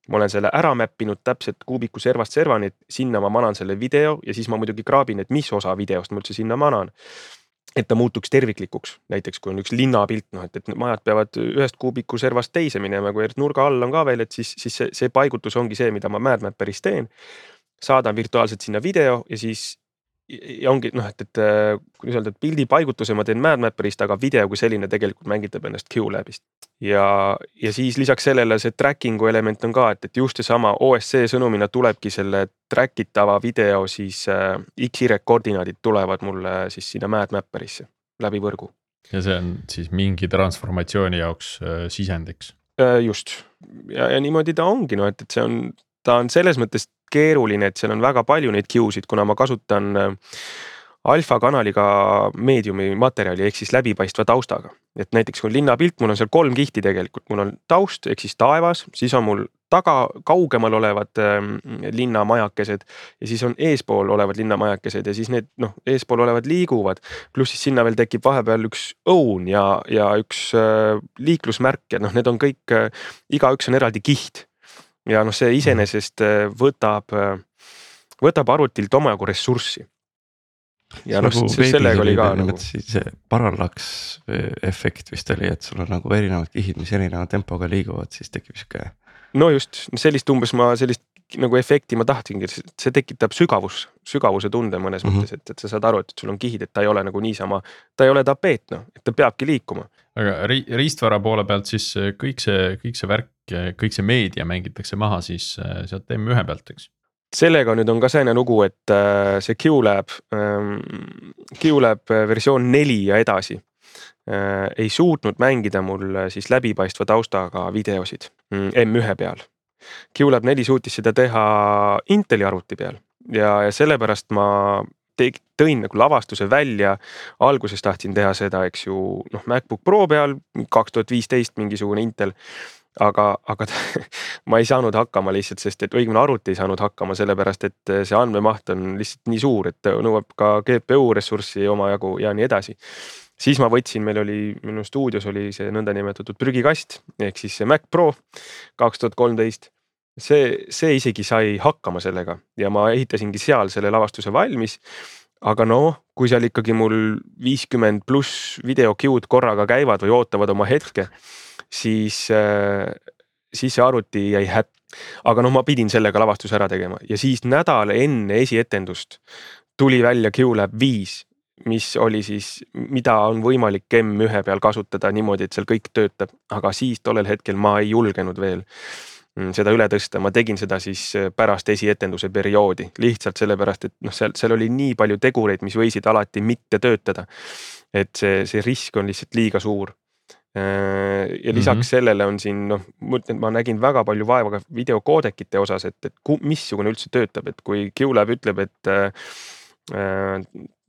ma olen selle ära map inud täpselt kuubiku servast servani, et sinna ma manan selle video ja siis ma muidugi kraabin, et mis osa videost ma üldse sinna manan. et ta muutuks terviklikuks, näiteks kui on üks linnapilt, noh et, et majad peavad ühest kuubiku servast teise minema, kui nurga all on ka veel, et siis, siis see, see paigutus ongi see, mida ma MadMapperis teen. saadan virtuaalselt sinna video ja siis ja ongi noh, et, et kuidas öelda, et pildi paigutuse ma teen MadMapperist, aga video kui selline tegelikult mängitab ennast QLabist. ja, ja siis lisaks sellele see tracking'u element on ka, et, et just seesama OSC sõnumina tulebki selle track itava video siis äh, X-Y koordinaadid tulevad mulle siis sinna MadMapperisse läbi võrgu. ja see on siis mingi transformatsiooni jaoks äh, sisendiks äh,? just ja, ja niimoodi ta ongi, no et, et see on, ta on selles mõttes keeruline, et seal on väga palju neid queue'sid, kuna ma kasutan äh, alfa kanaliga meediumi materjali ehk siis läbipaistva taustaga. et näiteks kui linnapilt, mul on seal kolm kihti tegelikult, mul on taust ehk siis taevas, siis on mul taga kaugemal olevad äh, linnamajakesed ja siis on eespool olevad linnamajakesed ja siis need noh, eespool olevad liiguvad. pluss siis sinna veel tekib vahepeal üks õun ja, ja üks äh, liiklusmärk ja noh, need on kõik äh,, igaüks on eraldi kiht ja noh, see iseenesest äh, võtab, äh, võtab arvutilt omajagu ressurssi. ja noh, sellega oli ka nagu. see parallaks efekt vist oli, et sul on nagu erinevad kihid, mis erineva tempoga liiguvad, siis tekib sihuke. no just sellist umbes ma sellist nagu efekti ma tahtsingi, see tekitab sügavus, sügavuse tunde mõnes mm -hmm. mõttes, et, et sa saad aru, et sul on kihid, et ta ei ole nagu niisama, ta ei ole tapeet noh, et ta peabki liikuma. Aga ri riistvara poole pealt siis kõik see, kõik see värk, kõik see meedia mängitakse maha siis sealt M1 pealt, eks. Sellega nüüd on ka selline lugu, et see QLab, ähm, QLab versioon neli ja edasi ei suutnud mängida mul siis läbipaistva taustaga videosid M1 mm, peal. QLab neli suutis seda teha Inteli arvuti peal ja, ja sellepärast ma tõin nagu lavastuse välja. alguses tahtsin teha seda, eks ju, noh MacBook Pro peal kaks tuhat viisteist mingisugune Intel aga, aga ma ei saanud hakkama lihtsalt, sest et õigemini arvuti ei saanud hakkama, sellepärast et see andmemaht on lihtsalt nii suur, et nõuab ka GPU ressurssi omajagu ja nii edasi siis ma võtsin, meil oli minu stuudios oli see nõndanimetatud prügikast ehk siis see Mac Pro kaks tuhat kolmteist. See, see isegi sai hakkama sellega ja ma ehitasingi seal selle lavastuse valmis. aga noh, kui seal ikkagi mul viiskümmend pluss video queue'd korraga käivad või ootavad oma hetke, siis, äh, siis see arvuti jäi hätta. aga noh, ma pidin sellega lavastuse ära tegema ja siis nädal enne esietendust tuli välja QLab viis mis oli siis, mida on võimalik M1 peal kasutada niimoodi, et seal kõik töötab, aga siis tollel hetkel ma ei julgenud veel seda üle tõsta, ma tegin seda siis äh, pärast esietenduse perioodi lihtsalt sellepärast, et noh, seal, seal oli nii palju tegureid, mis võisid alati mitte töötada. et see, see risk on lihtsalt liiga suur. Äh, ja lisaks mm -hmm. sellele on siin noh, ma ütlen, ma nägin väga palju vaeva ka videokoodekite osas, et, et missugune üldse töötab, et kui QLab ütleb, et äh,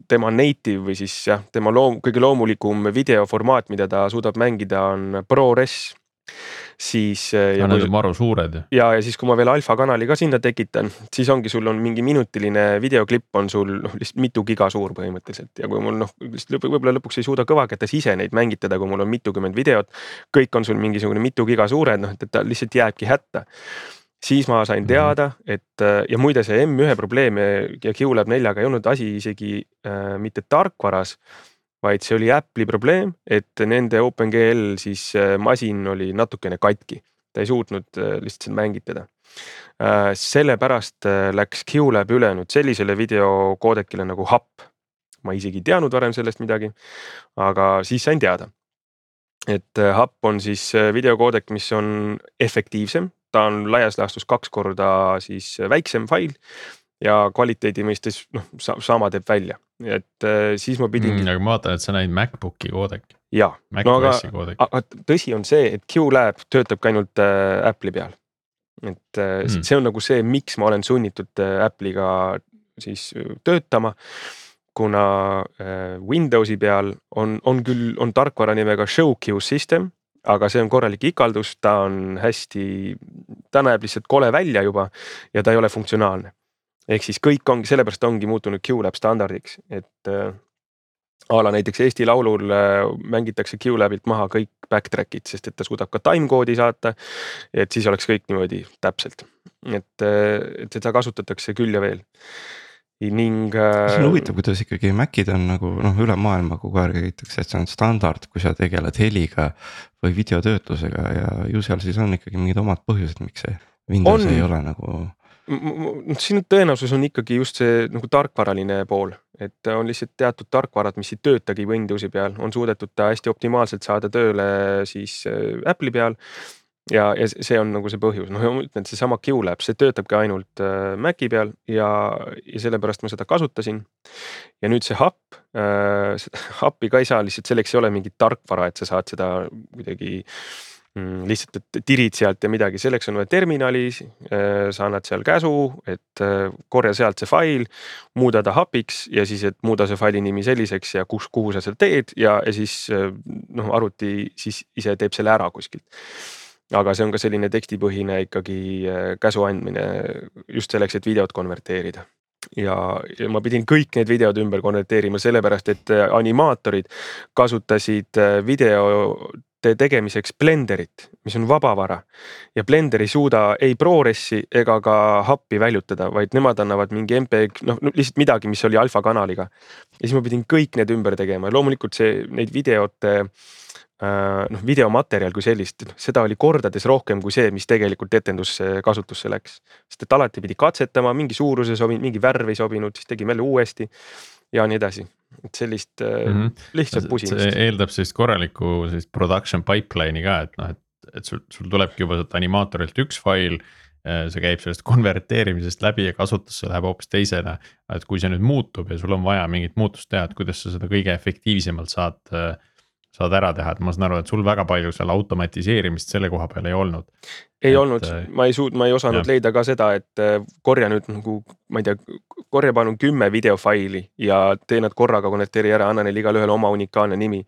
tema native või siis jah, tema loom-, kõige loomulikum videoformaat, mida ta suudab mängida, on ProRes siis. Äh, ja need on maru suured ju. ja, ja siis, kui ma veel alfa kanali ka sinna tekitan, siis ongi, sul on mingi minutiline videoklipp on sul noh, lihtsalt mitu giga suur põhimõtteliselt ja kui mul noh, lihtsalt võib-olla lõpuks ei suuda kõvaketas ise neid mängitada, kui mul on mitukümmend videot. kõik on sul mingisugune mitu giga suured, noh, et, et ta lihtsalt jääbki hätta siis ma sain mhm. teada, et ja muide, see M1 probleem ja QLab neljaga ei olnud asi isegi äh, mitte tarkvaras, vaid see oli Apple'i probleem, et nende OpenGL siis äh, masin oli natukene katki, ta ei suutnud äh, lihtsalt mängitada äh,. sellepärast läks QLab üle nüüd sellisele videokoodekile nagu HAP. ma isegi ei teadnud varem sellest midagi, aga siis sain teada et HAP on siis videokoodek, mis on efektiivsem ta on laias laastus kaks korda siis väiksem fail ja kvaliteedi mõistes noh, sama teeb välja, et äh, siis ma pidin mm,. aga ma vaatan, et sa näid MacBooki koodek. jaa, no aga, aga tõsi on see, et QLab töötabki ainult äh, Apple'i peal. et äh, mm. see on nagu see, miks ma olen sunnitud äh, Apple'iga siis äh, töötama kuna äh, Windowsi peal on, on küll, on tarkvara nimega ShowQ system aga see on korralik ikaldus, ta on hästi, ta näeb lihtsalt kole välja juba ja ta ei ole funktsionaalne. Ehk siis kõik ongi, sellepärast ongi muutunud QLab standardiks, et äh, a la näiteks Eesti Laulul äh, mängitakse QLabilt maha kõik backtrack'id, sest et ta suudab ka timecode'i saata. et siis oleks kõik niimoodi täpselt, et, äh, et seda kasutatakse küll ja veel ning. see on äh, huvitav, kuidas ikkagi Macid on nagu noh, üle maailma kogu aeg räägitakse, et see on standard, kui sa tegeled heliga või videotöötlusega ja ju seal siis on ikkagi mingid omad põhjused, miks see Windows on. ei ole nagu. Siin tõenäosus on ikkagi just see nagu tarkvaraline pool, et on lihtsalt teatud tarkvarad, mis ei töötagi Windowsi peal, on suudetud ta hästi optimaalselt saada tööle siis äh, Apple'i peal ja, ja see on nagu see põhjus, noh, ma ütlen, et seesama QLab, see töötabki ainult äh, Maci peal ja, ja sellepärast ma seda kasutasin. ja nüüd see hub äh,, hub'i ka ei saa lihtsalt selleks ei ole mingit tarkvara, et sa saad seda kuidagi mm, lihtsalt, et tirid sealt ja midagi, selleks on vaja terminali äh,. sa annad seal käsu, et äh, korja sealt see fail, muuda ta hub'iks ja siis, et muuda see faili nimi selliseks ja kus, kuhu sa seda teed ja, ja siis äh, noh, arvuti siis ise teeb selle ära kuskilt aga see on ka selline tekstipõhine ikkagi käsu andmine just selleks, et videot konverteerida. Ja, ja ma pidin kõik need videod ümber konverteerima sellepärast, et äh, animaatorid kasutasid äh, videote tegemiseks Blenderit, mis on vabavara. ja Blender ei suuda ei ProRes'i ega ka happi väljutada, vaid nemad annavad mingi MPEG, noh lihtsalt midagi, mis oli alfa kanaliga. ja siis ma pidin kõik need ümber tegema ja loomulikult see, neid videote äh, noh, videomaterjal kui sellist, noh seda oli kordades rohkem kui see, mis tegelikult etendusse kasutusse läks. sest et alati pidi katsetama, mingi suurus ei sobinud, mingi värv ei sobinud, siis tegime jälle uuesti ja nii edasi. et sellist mm -hmm. lihtsalt pusimist. eeldab sellist korralikku sellist production pipeline'i ka, et noh, et, et sul, sul tulebki juba sealt animaatorilt üks fail Äh, see käib sellest konverteerimisest läbi ja kasutusse läheb hoopis teisena. et kui see nüüd muutub ja sul on vaja mingit muutust teha, et kuidas sa seda kõige efektiivsemalt saad, äh, saad ära teha, et ma saan aru, et sul väga palju seal automatiseerimist selle koha peal ei olnud. ei et, olnud, äh, ma ei suut-, ma ei osanud jah. leida ka seda, et korja nüüd nagu, ma ei tea, korja palun kümme videofaili ja tee nad korraga, konverteeri ära, anna neile igalühele oma unikaalne nimi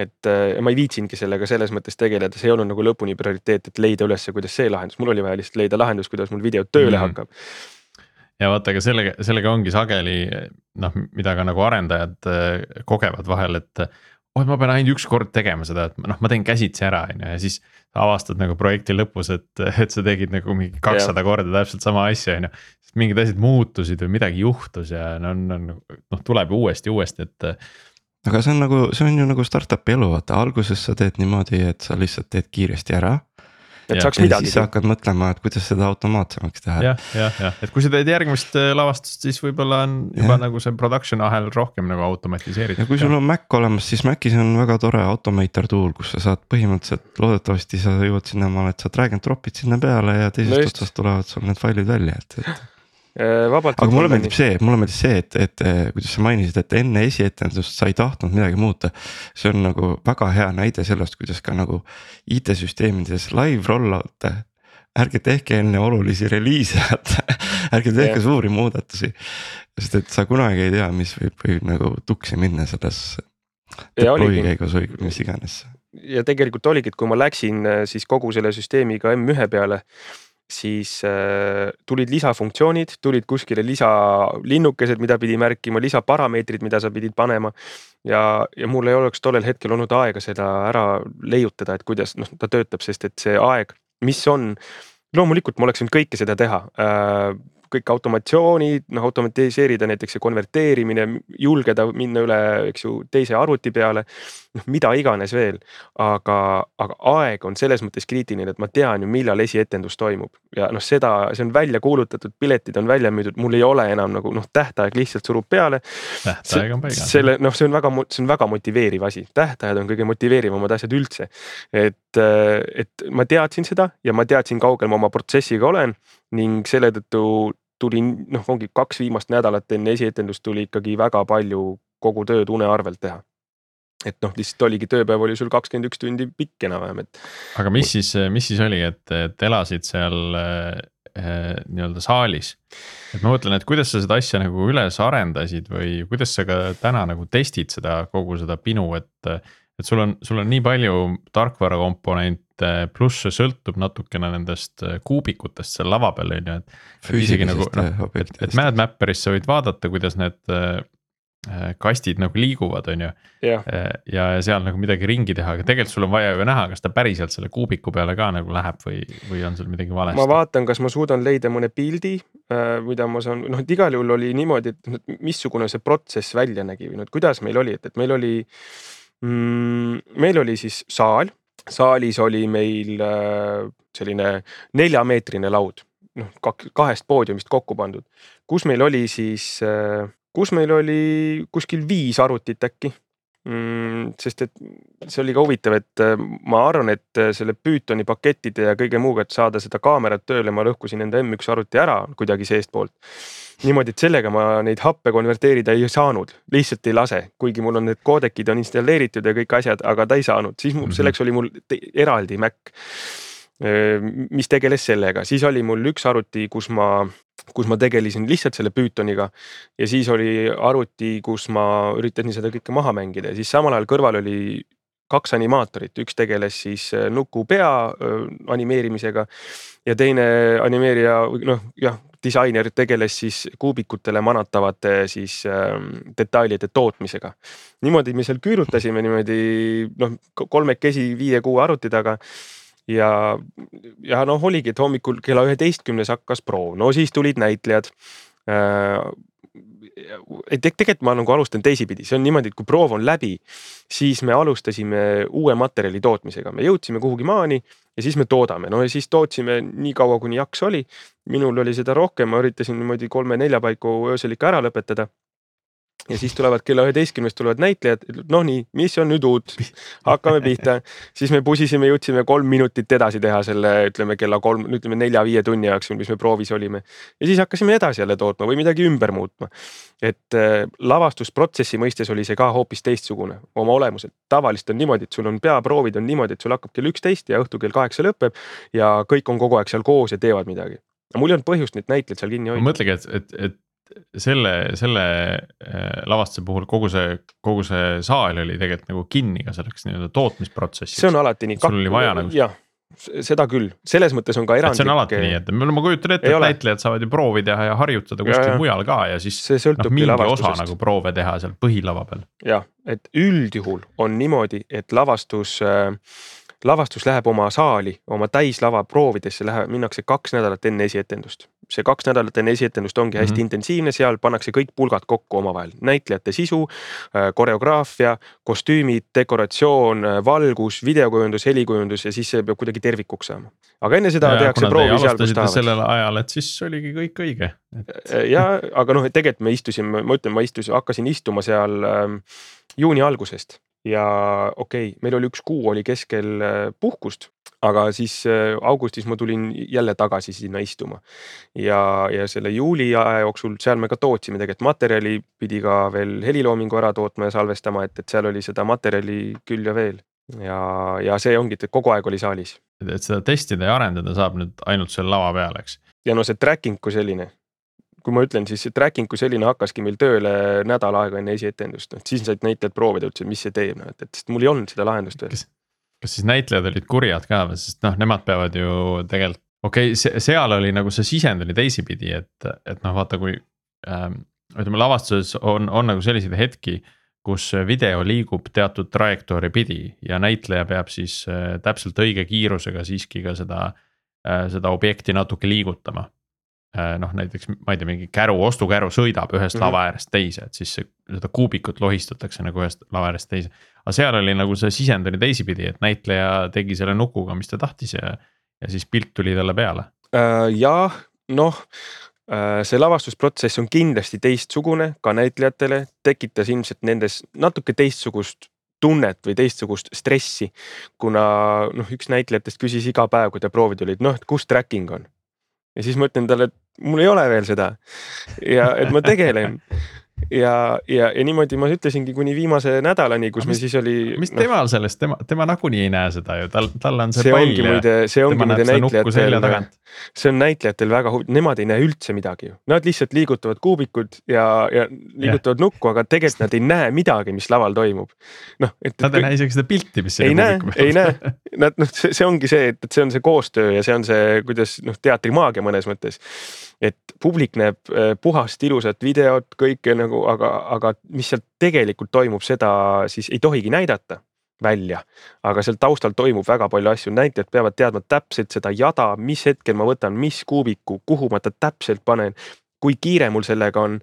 et äh, ma ei viitsinudki sellega selles mõttes tegeleda, see ei olnud nagu lõpuni prioriteet, et leida ülesse, kuidas see lahendus, mul oli vaja lihtsalt leida lahendus, kuidas mul video tööle mm. hakkab. ja vaata, aga sellega, sellega ongi sageli noh, mida ka nagu arendajad äh, kogevad vahel, et oh, ma pean ainult üks kord tegema seda, et noh, ma teen käsitsi ära, on ju, ja siis avastad nagu projekti lõpus, et, et sa tegid nagu mingi kakssada korda täpselt sama asja, on ju. sest mingid asjad muutusid või midagi juhtus ja no on, on noh, tuleb uuesti, uuesti, et aga see on nagu, see on ju nagu startup'i elu, vaata alguses sa teed niimoodi, et sa lihtsalt teed kiiresti ära. Et ja, saaks midagi. siis sa hakkad mõtlema, et kuidas seda automaatsemaks teha. jah, jah, jah, et kui sa teed järgmist äh, lavastust, siis võib-olla on juba ja. nagu see production ahel rohkem nagu automatiseeritud. ja kui sul on Mac olemas, siis Macis on väga tore automator tool, kus sa saad põhimõtteliselt loodetavasti sa jõuad sinnamaale, et sa drag and drop'id sinna peale ja teisest no otsast tulevad sul need failid välja, et, et vabalt. aga mulle meeldib see, mulle meeldib see, et, et kuidas sa mainisid, et enne esietendust sa ei tahtnud midagi muuta. see on nagu väga hea näide sellest, kuidas ka nagu IT-süsteemides live rollout'e ärge tehke enne olulisi reliise, ärge tehke yeah. suuri muudatusi. sest et sa kunagi ei tea, mis võib, võib nagu tuksi minna selles deploy käigus või mis iganes. ja tegelikult oligi, et kui ma läksin äh, siis kogu selle süsteemiga M1 peale siis äh, tulid lisafunktsioonid, tulid kuskile lisalinnukesed, mida pidi märkima, lisaparameetrid, mida sa pidid panema. ja, ja mul ei oleks tollel hetkel olnud aega seda ära leiutada, et kuidas noh, ta töötab, sest et see aeg, mis on, loomulikult ma oleks võinud kõike seda teha äh, kõik automatsioonid, noh automatiseerida näiteks see konverteerimine, julgeda minna üle, eks ju, teise arvuti peale. noh, mida iganes veel, aga, aga aeg on selles mõttes kriitiline, et ma tean ju, millal esietendus toimub ja noh, seda, see on välja kuulutatud, piletid on välja müüdud, mul ei ole enam nagu noh, tähtaeg lihtsalt surub peale. tähtaeg on paigas. selle noh, see on väga, see on väga motiveeriv asi, tähtajad on kõige motiveerivamad asjad üldse. et, et ma teadsin seda ja ma teadsin, kaugel ma oma protsessiga olen ning selle tõttu tuli noh, ongi kaks viimast nädalat enne esietendust tuli ikkagi väga palju kogu tööd une arvelt teha. et noh, lihtsalt oligi tööpäev oli sul kakskümmend üks tundi pikk enam-vähem, et. aga mis siis, mis siis oli, et, et elasid seal äh, nii-öelda saalis? et ma mõtlen, et kuidas sa seda asja nagu üles arendasid või kuidas sa ka täna nagu testid seda kogu seda pinu, et et sul on, sul on nii palju tarkvara komponente, pluss see sõltub natukene nendest äh, kuubikutest seal lava peal on ju, et. isegi nagu noh, et, et Mad Mapperis sa võid vaadata, kuidas need äh, äh, kastid nagu liiguvad, on ju. ja, ja seal nagu midagi ringi teha, aga tegelikult sul on vaja ju näha, kas ta päriselt selle kuubiku peale ka nagu läheb või, või on seal midagi valesti. ma vaatan, kas ma suudan leida mõne pildi, mida ma saan, noh, et igal juhul oli niimoodi, et missugune see protsess välja nägi või noh, et kuidas meil oli, et, et meil oli mm,. meil oli siis saal, saalis oli meil äh, selline neljameetrine laud, noh kahest poodiumist kokku pandud, kus meil oli siis, äh, kus meil oli kuskil viis arvutit äkki mm,. sest et see oli ka huvitav, et äh, ma arvan, et selle Pythoni pakettide ja kõige muuga, et saada seda kaamerat tööle, ma lõhkusin enda M1 arvuti ära kuidagi seestpoolt niimoodi, et sellega ma neid happe konverteerida ei saanud, lihtsalt ei lase, kuigi mul on need koodekid on installeeritud ja kõik asjad, aga ta ei saanud, siis mul, mhm. selleks oli mul eraldi Mac. Mis tegeles sellega, siis oli mul üks arvuti, kus ma, kus ma tegelesin lihtsalt selle Pythoniga. ja siis oli arvuti, kus ma üritasin seda kõike maha mängida ja siis samal ajal kõrval oli kaks animaatorit, üks tegeles siis nuku pea animeerimisega ja teine animeerija, noh jah, disainer tegeles siis kuubikutele manatavate siis äh, detailide tootmisega. niimoodi me seal küürutasime niimoodi noh, kolmekesi viie-kuue arvuti taga ja, ja noh, oligi, et hommikul kella üheteistkümnes hakkas proov, no siis tulid näitlejad äh, ei te, tegelikult ma nagu alustan teisipidi, see on niimoodi, et kui proov on läbi, siis me alustasime uue materjali tootmisega, me jõudsime kuhugi maani ja siis me toodame, no ja siis tootsime nii kaua, kuni jaks oli. minul oli seda rohkem, ma üritasin niimoodi kolme-nelja paiku öösel ikka ära lõpetada ja siis tulevad kella üheteistkümnest tulevad näitlejad, noh nii, mis on nüüd uut, hakkame pihta. siis me pusisime, jõudsime kolm minutit edasi teha selle, ütleme kella kolm, ütleme nelja-viie tunni jooksul, mis me proovis olime. ja siis hakkasime edasi jälle tootma või midagi ümber muutma. et äh, lavastusprotsessi mõistes oli see ka hoopis teistsugune oma olemuselt. tavaliselt on niimoodi, et sul on peaproovid on niimoodi, et sul hakkab kell üksteist ja õhtul kell kaheksa lõpeb ja kõik on kogu aeg seal koos ja teevad midagi mul ei olnud põhjust neid näitlejaid seal kinni hoida. mõtlegi, et, et, et selle, selle äh, lavastuse puhul kogu see, kogu see saal oli tegelikult nagu kinni ka selleks nii-öelda tootmisprotsessiks. see on alati nii. sul oli vaja nagu. jah, seda küll, selles mõttes on ka erandlik. see on alati nii, et ma kujutan ette, et näitlejad saavad ju proovi teha ja harjutada kuskil ja, mujal ka ja siis. noh, mingi osa nagu proove teha seal põhilava peal. jah, et üldjuhul on niimoodi, et lavastus äh, lavastus läheb oma saali, oma täislava proovidesse läheb, minnakse kaks nädalat enne esietendust see kaks nädalat enne esietendust ongi hästi mm -hmm. intensiivne, seal pannakse kõik pulgad kokku omavahel, näitlejate sisu, äh, koreograafia, kostüümid, dekoratsioon, äh, valgus, videokujundus, helikujundus ja siis see peab kuidagi tervikuks saama. aga enne seda ja, tehakse proovi seal, kus tahavad. sellel ajal, et siis oligi kõik õige et.... Äh, ja, aga noh, tegelikult me istusime, ma ütlen, ma istusin, hakkasin istuma seal ähm, juuni algusest ja okei okay,, meil oli üks kuu oli keskel puhkust aga siis äh, augustis ma tulin jälle tagasi sinna istuma. ja, ja selle juuli aja jooksul seal me ka tootsime tegelikult materjali, pidi ka veel heliloomingu ära tootma ja salvestama, et, et seal oli seda materjali küll ja veel. ja, ja see ongi, et kogu aeg oli saalis. et seda testida ja arendada saab nüüd ainult seal lava peal, eks? ja no see tracking kui selline kui ma ütlen, siis tracking kui selline hakkaski meil tööle nädal aega enne esietendust, noh siis said näitlejad proovida, ütlesid, mis see teeb, noh et, et sest mul ei olnud seda lahendust veel. Kas siis näitlejad olid kurjad ka või, sest noh, nemad peavad ju tegelikult, okei okay,, seal oli nagu see sisend oli teisipidi, et, et noh, vaata, kui ähm,. ütleme lavastuses on, on nagu selliseid hetki, kus video liigub teatud trajektoori pidi ja näitleja peab siis äh, täpselt õige kiirusega siiski ka seda äh,, seda objekti natuke liigutama noh, näiteks ma ei tea, mingi käru, ostukäru sõidab ühest mm -hmm. lava äärest teise, et siis seda kuubikut lohistatakse nagu ühest lava äärest teise. aga seal oli nagu see sisend oli teisipidi, et näitleja tegi selle nukuga, mis ta tahtis ja, ja siis pilt tuli talle peale äh,. jah, noh äh, see lavastusprotsess on kindlasti teistsugune ka näitlejatele, tekitas ilmselt nendes natuke teistsugust tunnet või teistsugust stressi. kuna noh, üks näitlejatest küsis iga päev, kui ta proovi tuli, et noh, et kus tracking on ja siis ma ütlen talle, et mul ei ole veel seda. Ja et ma tegelen ja, ja, ja niimoodi ma ütlesingi kuni viimase nädalani, kus mis, meil siis oli. mis no, temal sellest, tema, tema nagunii ei näe seda ju, tal, tal on see, see pall ja. see ongi muide näitlejatel, see on näitlejatel väga huvitav, nemad ei näe üldse midagi ju, nad lihtsalt liigutavad kuubikud ja, ja liigutavad yeah. nukku, aga tegelikult nad ei näe midagi, mis laval toimub. noh, et. Nad ei näe isegi seda pilti, mis. ei näe, ei näe, nad noh, see, ongi see, et, et see on see koostöö ja see on see, kuidas noh, teatrimaagia mõnes mõttes et publik näeb äh, puhast ilusat videot, kõike nagu, aga, aga mis seal tegelikult toimub, seda siis ei tohigi näidata välja. aga seal taustal toimub väga palju asju, näitlejad peavad teadma täpselt seda jada, mis hetkel ma võtan, mis kuubiku, kuhu ma ta täpselt panen kui kiire mul sellega on,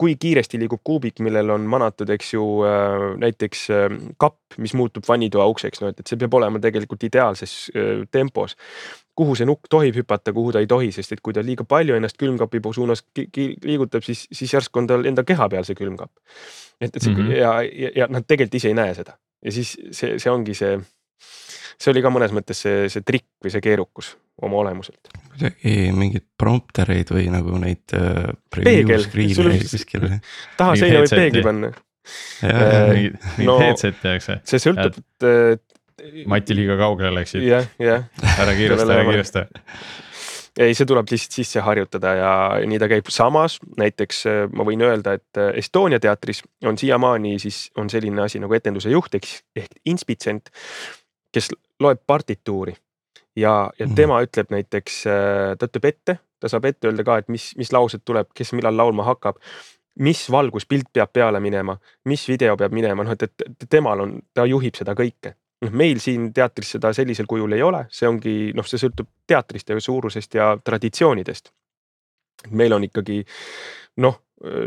kui kiiresti liigub kuubik, millel on manatud, eks ju äh, näiteks äh, kapp, mis muutub vannitoa ukseks, no et, et see peab olema tegelikult ideaalses äh, tempos. Kuhu see nukk tohib hüpata, kuhu ta ei tohi, sest et kui ta liiga palju ennast külmkapi suunas liigutab, siis, siis järsku on tal enda keha peal see külmkapp. et, et see mm -hmm. ja, ja, ja nad tegelikult ise ei näe seda ja siis see, see ongi see, see oli ka mõnes mõttes see, see trikk või see keerukus oma olemuselt. kuidagi mingeid promptereid või nagu neid äh,. peegel, sul taha seina võib peegli panna. mingid no, headset'i, eks ju. see sõltub. Mati liiga kaugele läksid. jah, jah. ära kiirusta, ära kiirusta ei, see tuleb lihtsalt sisse harjutada ja nii ta käib, samas näiteks äh, ma võin öelda, et äh, Estonia teatris on siiamaani siis on selline asi nagu etenduse juht ehk, ehk inspitsient, kes loeb partituuri ja, ja mhm. tema ütleb näiteks, äh, ta ütleb ette, ta saab ette öelda ka, et mis, mis laused tuleb, kes millal laulma hakkab mis valguspilt peab peale minema, mis video peab minema, noh et, et temal on, ta juhib seda kõike. Noh, meil siin teatris seda sellisel kujul ei ole, see ongi noh, see sõltub teatrist ja suurusest ja traditsioonidest. meil on ikkagi noh, äh,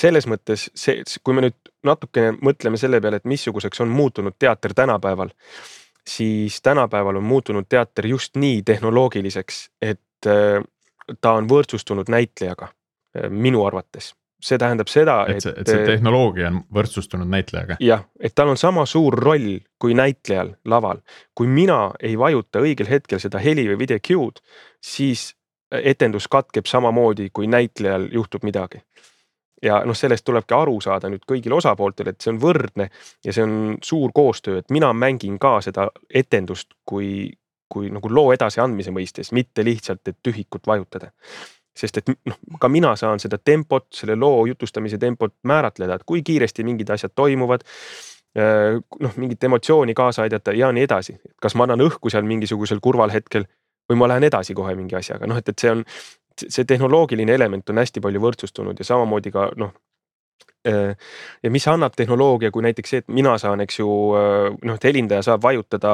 selles mõttes see, kui me nüüd natukene mõtleme selle peale, et missuguseks on muutunud teater tänapäeval, siis tänapäeval on muutunud teater just nii tehnoloogiliseks, et äh, ta on võrdsustunud näitlejaga minu arvates see tähendab seda, et, et see, tehnoloogia on võrdsustunud näitlejaga. jah, et tal on sama suur roll kui näitlejal laval. kui mina ei vajuta õigel hetkel seda heli või video cue'd, siis etendus katkeb samamoodi, kui näitlejal juhtub midagi. ja noh, sellest tulebki aru saada nüüd kõigil osapooltel, et see on võrdne ja see on suur koostöö, et mina mängin ka seda etendust kui, kui nagu loo edasiandmise mõistes, mitte lihtsalt, et tühikut vajutada sest et noh, ka mina saan seda tempot, selle loo jutustamise tempot määratleda, et kui kiiresti mingid asjad toimuvad. Äh, noh, mingit emotsiooni kaasa aidata ja nii edasi, kas ma annan õhku seal mingisugusel kurval hetkel või ma lähen edasi kohe mingi asjaga, noh, et, et see on, see tehnoloogiline element on hästi palju võrdsustunud ja samamoodi ka noh äh, ja mis annab tehnoloogia, kui näiteks see, et mina saan, eks ju äh, noh, et helindaja saab vajutada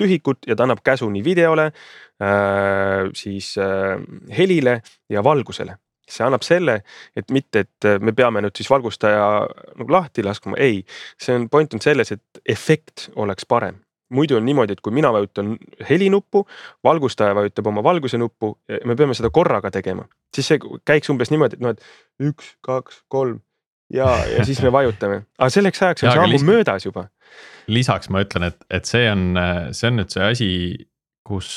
tühikut ja ta annab käsu nii videole äh,, siis äh, helile ja valgusele. see annab selle, et mitte, et me peame nüüd siis valgustaja nagu lahti laskma, ei, see on, point on selles, et efekt oleks parem. Muidu on niimoodi, et kui mina vajutan helinuppu, valgustaja vajutab oma valguse nuppu, me peame seda korraga tegema, siis see käiks umbes niimoodi, et noh, et üks, kaks, kolm ja, ja siis me vajutame, aga selleks ajaks on see ammu möödas juba. lisaks ma ütlen, et, et see on, see on nüüd see asi, kus,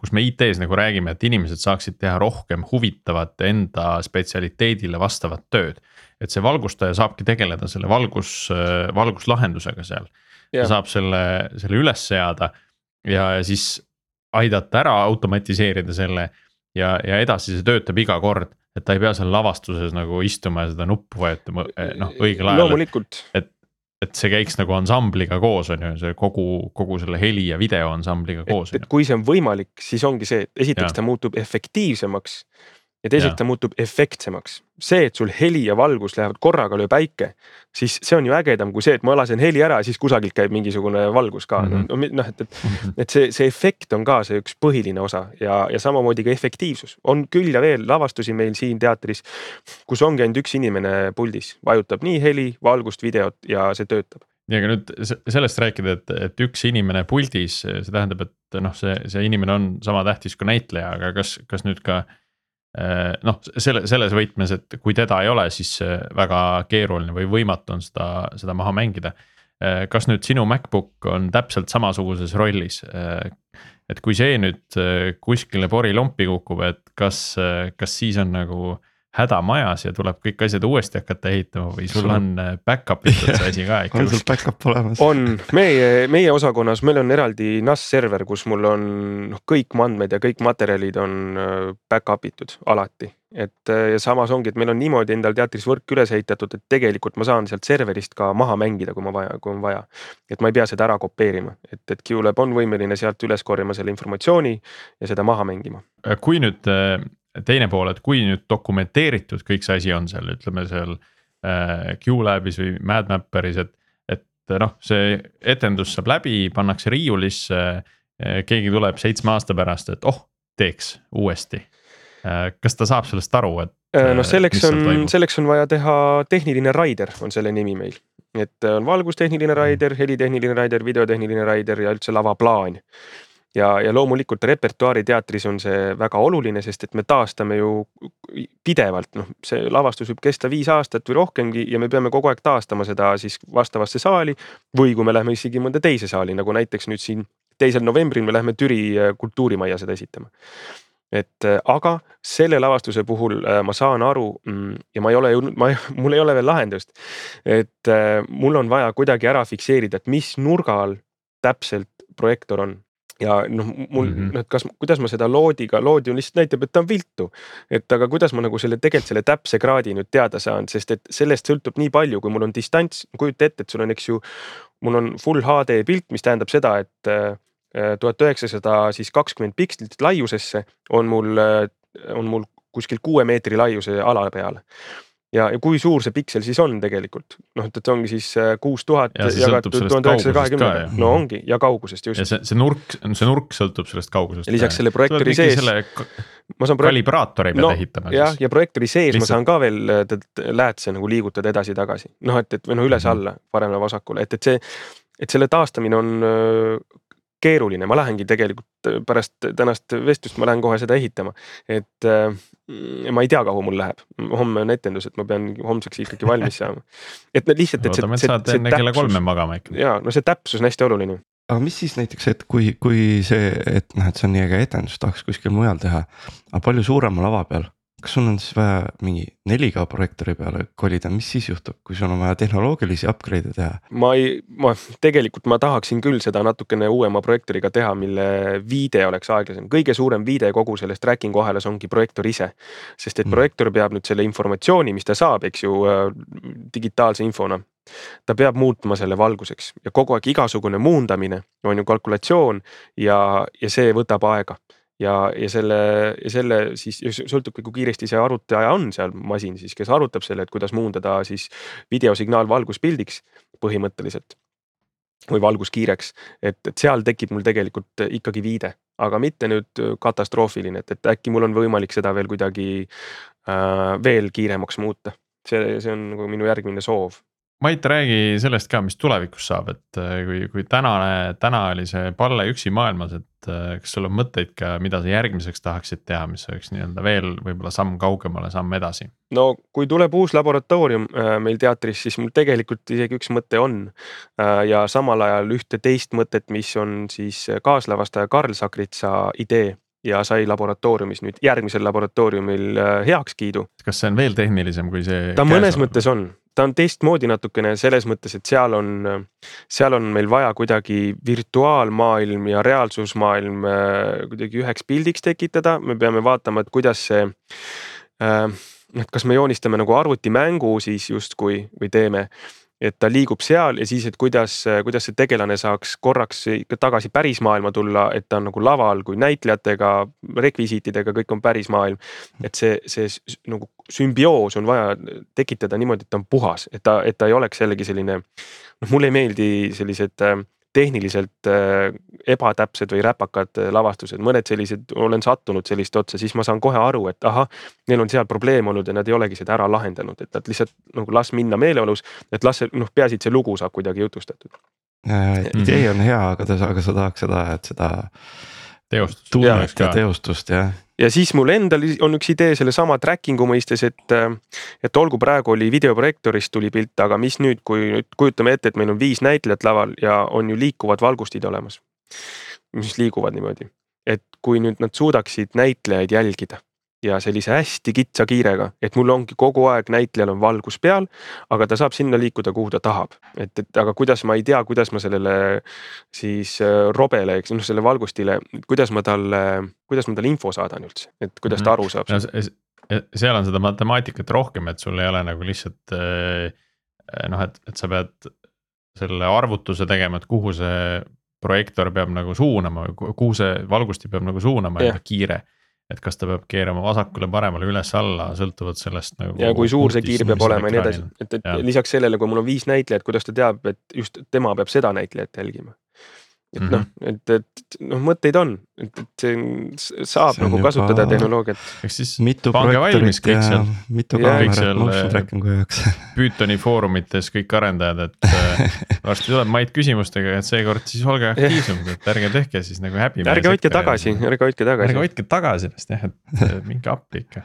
kus me IT-s nagu räägime, et inimesed saaksid teha rohkem huvitavat enda spetsialiteedile vastavat tööd. et see valgustaja saabki tegeleda selle valgus, valguslahendusega seal. Ta saab selle, selle üles seada ja, ja siis aidata ära automatiseerida selle ja, ja edasi see töötab iga kord et ta ei pea seal lavastuses nagu istuma ja seda nuppu vajutama noh õigel ajal. loomulikult. et, et see käiks nagu ansambliga koos, on ju, see kogu, kogu selle heli ja video ansambliga koos. et kui see on võimalik, siis ongi see, et esiteks ja. ta muutub efektiivsemaks ja teiseks ta muutub efektsemaks. see, et sul heli ja valgus lähevad korraga, lööb päike, siis see on ju ägedam kui see, et ma lasen heli ära, siis kusagilt käib mingisugune valgus ka mm -hmm. noh, et, et, mhm. et see, see efekt on ka see üks põhiline osa ja, ja samamoodi ka efektiivsus on küll ja veel lavastusi meil siin teatris, kus ongi ainult üks inimene puldis, vajutab nii heli, valgust, videot ja see töötab ja aga nüüd sellest rääkida, et, et üks inimene puldis, see tähendab, et noh, see, see inimene on sama tähtis kui näitleja, aga kas, kas nüüd ka Äh, noh, selle, selles võtmes, et kui teda ei ole, siis väga keeruline või võimatu on seda, seda maha mängida. Äh, kas nüüd sinu MacBook on täpselt samasuguses rollis? Äh, et kui see nüüd kuskile porilompi kukub, et kas, kas siis on nagu häda majas ja tuleb kõik asjad uuesti hakata ehitama või sul on äh, back-up itud see asi ka ikka? on sul back-up olemas? on, meie, meie osakonnas, meil on eraldi NAS server, kus mul on noh, kõik andmed ja kõik materjalid on äh, back-up itud alati. et äh, ja samas ongi, et meil on niimoodi endal teatris võrk üles ehitatud, et tegelikult ma saan sealt serverist ka maha mängida, kui ma vaja, kui on vaja. et ma ei pea seda ära kopeerima, et, et QLab on võimeline sealt üles korjama selle informatsiooni ja seda maha mängima. kui nüüd teine pool, et kui nüüd dokumenteeritud kõik see asi on seal, ütleme seal äh, QLabis või MadMapperis, et, et noh, see etendus saab läbi, pannakse riiulisse äh,. keegi tuleb seitsme aasta pärast, et oh, teeks uuesti äh,. kas ta saab sellest aru, et äh,? noh, selleks on, selleks on vaja teha tehniline rider, on selle nimi meil. et on valgustehniline rider, helitehniline rider, videotehniline rider ja üldse lavaplaan ja, ja loomulikult repertuaari teatris on see väga oluline, sest et me taastame ju pidevalt, noh, see lavastus võib kesta viis aastat või rohkemgi ja me peame kogu aeg taastama seda siis vastavasse saali. või kui me läheme isegi mõnda teise saali, nagu näiteks nüüd siin teisel novembril me läheme Türi äh, kultuurimajja seda esitama. et äh, aga selle lavastuse puhul äh, ma saan aru mm, ja ma ei ole jõudnud, ma, mul ei ole veel lahendust. et mul on vaja kuidagi ära fikseerida, et mis nurga all täpselt projektor on ja noh, mul mm -hmm. noh, et kas, kuidas ma seda loodiga, lood ju lihtsalt näitab, et ta on viltu. et aga kuidas ma nagu selle tegelikult selle täpse kraadi nüüd teada saan, sest et sellest sõltub nii palju, kui mul on distants, kujuta ette, et sul on, eks ju. mul on full HD pilt, mis tähendab seda, et äh, tuhat üheksasada siis kakskümmend pikslit laiusesse on mul, äh, on mul kuskil kuue meetri laiuse ala peal ja, ja kui suur see piksel siis on tegelikult noh, et, et ongi siis äh, kuus tuhat jagatud tuhande üheksasaja kahekümnega, no ongi ja kaugusest just. ja see, see nurk, see nurk sõltub sellest kaugusest. lisaks selle projektori sees. ma saan projekt- kalibraatori pead no, ehitama jah, ja projektori sees Lihtsalt- ma saan ka veel äh, ted- läätse nagu liigutada edasi-tagasi, noh, et, et või noh, üles-alla, paremale-vasakule, et, et see, et selle taastamine on öö, keeruline, ma lähengi tegelikult öö, pärast tänast vestlust, ma lähen kohe seda ehitama, et äh, ma ei tea, kaua mul läheb, homme on etendus, et ma pean homseks ikkagi valmis saama. et no lihtsalt, et loodame, et saad enne kella kolme magama ikka. ja no see täpsus on hästi oluline. aga mis siis näiteks, et kui, kui see, et noh, et see on nii äge etendus, tahaks kuskil mujal teha, aga palju suurema lava peal. Kas sul on siis vaja mingi 4K projektoori peale kolida, mis siis juhtub, kui sul on vaja tehnoloogilisi upgrade'e teha? ma ei, ma tegelikult ma tahaksin küll seda natukene uuema projektoriga teha, mille viide oleks aeglasem, kõige suurem viide kogu selles tracking'u ahelas ongi projektor ise. sest et Mm. projektor peab nüüd selle informatsiooni, mis ta saab, eks ju äh, digitaalse infona. ta peab muutma selle valguseks ja kogu aeg igasugune muundamine on ju kalkulatsioon ja, ja see võtab aega ja, ja selle, ja selle siis sõltubki, kui kiiresti see arvutaja on seal masin siis, kes arvutab selle, et kuidas muundada siis videosignaal valguspildiks põhimõtteliselt või valguskiireks, et, et seal tekib mul tegelikult ikkagi viide, aga mitte nüüd katastroofiline, et, et äkki mul on võimalik seda veel kuidagi äh, veel kiiremaks muuta. see, see on nagu minu järgmine soov. Mait, räägi sellest ka, mis tulevikus saab, et äh, kui, kui tänane, täna oli see Palle üksi maailmas, et äh, kas sul on mõtteid ka, mida sa järgmiseks tahaksid teha, mis oleks nii-öelda veel võib-olla samm kaugemale, samm edasi? no kui tuleb uus laboratoorium äh, meil teatris, siis mul tegelikult isegi üks mõte on ja samal ajal ühte teist mõtet, mis on siis kaaslavastaja Karl Sakritsa idee ja sai laboratooriumis nüüd järgmisel laboratooriumil heakskiidu kas see on veel tehnilisem kui see? ta mõnes mõttes on, ta on teistmoodi natukene selles mõttes, et seal on, seal on meil vaja kuidagi virtuaalmaailm ja reaalsusmaailm äh, kuidagi üheks pildiks tekitada, me peame vaatama, et kuidas see äh,. et kas me joonistame nagu arvutimängu siis justkui või teeme, et ta liigub seal ja siis, et kuidas, kuidas see tegelane saaks korraks ikka tagasi pärismaailma tulla, et ta on nagu laval, kui näitlejatega, rekvisiitidega, kõik on pärismaailm. et see, see nagu sümbioos on vaja tekitada niimoodi, et ta on puhas, et ta, et ta ei oleks jällegi selline. noh, mulle ei meeldi sellised äh, tehniliselt äh, ebatäpsed või räpakad äh, lavastused, mõned sellised, olen sattunud selliste otsa, siis ma saan kohe aru, et ahah, neil on seal probleem olnud ja nad ei olegi seda ära lahendanud, et nad lihtsalt nagu las minna meeleolus, et las see noh, peaasi, et see lugu saab kuidagi jutustatud. idee on hea, aga ta, aga sa tahaks seda, et seda teostus. tunnet ja teostust jah. Ja siis mul endal on üks idee sellesama tracking'u mõistes, et, et olgu praegu oli videoprojektorist tuli pilt, aga mis nüüd, kui nüüd kujutame ette, et meil on viis näitlejat laval ja on ju liikuvad valgustid olemas. mis liiguvad niimoodi, et kui nüüd nad suudaksid näitlejaid jälgida ja sellise hästi kitsa kiirega, et mul ongi kogu aeg näitlejal on valgus peal, aga ta saab sinna liikuda, kuhu ta tahab, et, et aga kuidas ma ei tea, kuidas ma sellele siis äh, robele, eks noh, selle valgustile, kuidas ma talle, kuidas ma talle info saadan üldse, et kuidas ta aru saab no se- seal on seda matemaatikat rohkem, et sul ei ole nagu lihtsalt äh, noh, et, et sa pead selle arvutuse tegema, et kuhu see projektor peab nagu suunama, kuhu see valgusti peab nagu suunama ja Jah. kiire. Et kas ta peab keerama vasakule-paremale, üles-alla, sõltuvalt sellest nagu. ja kui suur see kiir peab olema ja nii edasi, et, et Jah. lisaks sellele, kui mul on viis näitlejat, kuidas ta teab, et just tema peab seda näitlejat jälgima. Et Mhm. noh, et, et noh, mõtteid on, et, et see saab See nagu juba- kasutada tehnoloogiat. ehk siis mitu pange valmis projektorit kõik ja seal mitu kaamerat seal, motion tracking'u jaoks. Pythoni foorumites kõik arendajad, et äh, varsti tuleb Mait küsimustega, et seekord siis olge aktiivsemad, et ärge tehke siis nagu häbi. ärge hoidke tagasi, ärge hoidke ärge tagasi. hoidke tagasi ennast jah, et äh, minge appi ikka.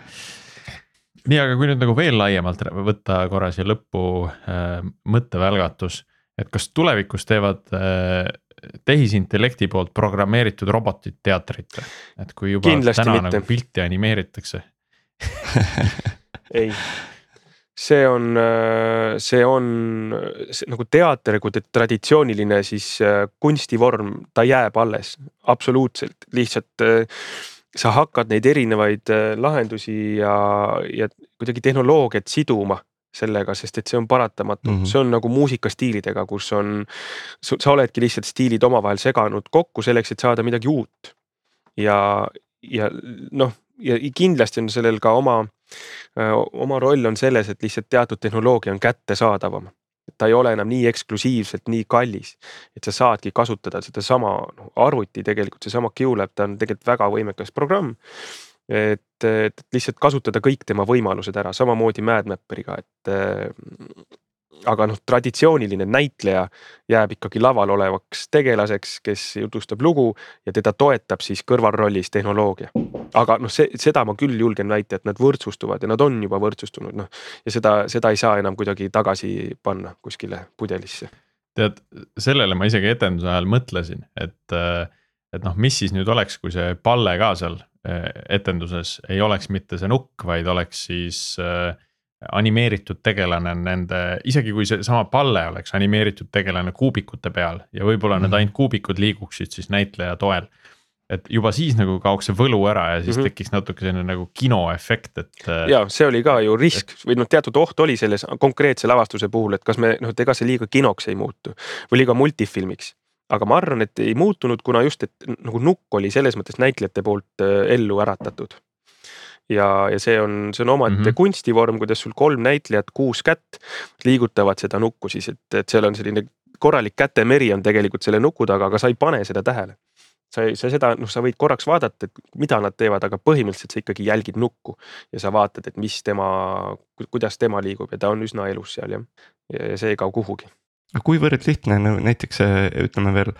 nii, aga kui nüüd nagu veel laiemalt võtta korra siia lõppu äh, mõttevälgatus, et kas tulevikus teevad äh, tehisintellekti poolt programmeeritud robotid teatrit, et kui juba Kindlasti täna mitte. nagu pilti animeeritakse. ei, see on, see on see, nagu teater kui traditsiooniline siis äh, kunstivorm, ta jääb alles. Absoluutselt, lihtsalt äh, sa hakkad neid erinevaid äh, lahendusi ja, ja kuidagi tehnoloogiat siduma sellega, sest et see on paratamatu mm. -hmm. see on nagu muusikastiilidega, kus on, sa oledki lihtsalt stiilid omavahel seganud kokku selleks, et saada midagi uut. ja, ja noh, ja kindlasti on sellel ka oma, oma roll on selles, et lihtsalt teatud tehnoloogia on kättesaadavam. ta ei ole enam nii eksklusiivselt nii kallis, et sa saadki kasutada sedasama noh, arvuti tegelikult, seesama QLab, ta on tegelikult väga võimekas programm et, et lihtsalt kasutada kõik tema võimalused ära, samamoodi Mad Mapperiga, et äh, aga noh, traditsiooniline näitleja jääb ikkagi laval olevaks tegelaseks, kes jutustab lugu ja teda toetab siis kõrvalrollis tehnoloogia. aga noh, see, seda ma küll julgen väita, et nad võrdsustuvad ja nad on juba võrdsustunud, noh. ja seda, seda ei saa enam kuidagi tagasi panna kuskile pudelisse. tead, sellele ma isegi etenduse ajal mõtlesin, et, et noh, mis siis nüüd oleks, kui see palle ka seal eh, etenduses ei oleks mitte see nukk, vaid oleks siis äh, animeeritud tegelane nende, isegi kui seesama palle oleks animeeritud tegelane kuubikute peal ja võib-olla mm -hmm. need mhm. ainult kuubikud liiguksid siis näitleja toel. et juba siis nagu kaoks see võlu ära ja siis mm -hmm. tekiks natuke selline nagu kinoefekt, et. Äh, ja see oli ka ju risk et... või noh, teatud oht oli selles konkreetse lavastuse puhul, et kas me noh, et ega see liiga kinoks ei muutu või liiga multifilmiks aga ma arvan, et ei muutunud, kuna just, et nagu nukk oli selles mõttes näitlejate poolt äh, ellu äratatud ja, ja see on, see on omaette mm -hmm. kunstivorm, kuidas sul kolm näitlejat, kuus kätt liigutavad seda nukku siis, et, et seal on selline korralik kätemeri on tegelikult selle nuku taga, aga sa ei pane seda tähele. sa sa seda, noh, sa võid korraks vaadata, et mida nad teevad, aga põhimõtteliselt sa ikkagi jälgid nukku ja sa vaatad, et mis tema, kuidas tema liigub ja ta on üsna elus seal jah. ja see ei kao kuhugi. Aga kuivõrd lihtne no näiteks ütleme veel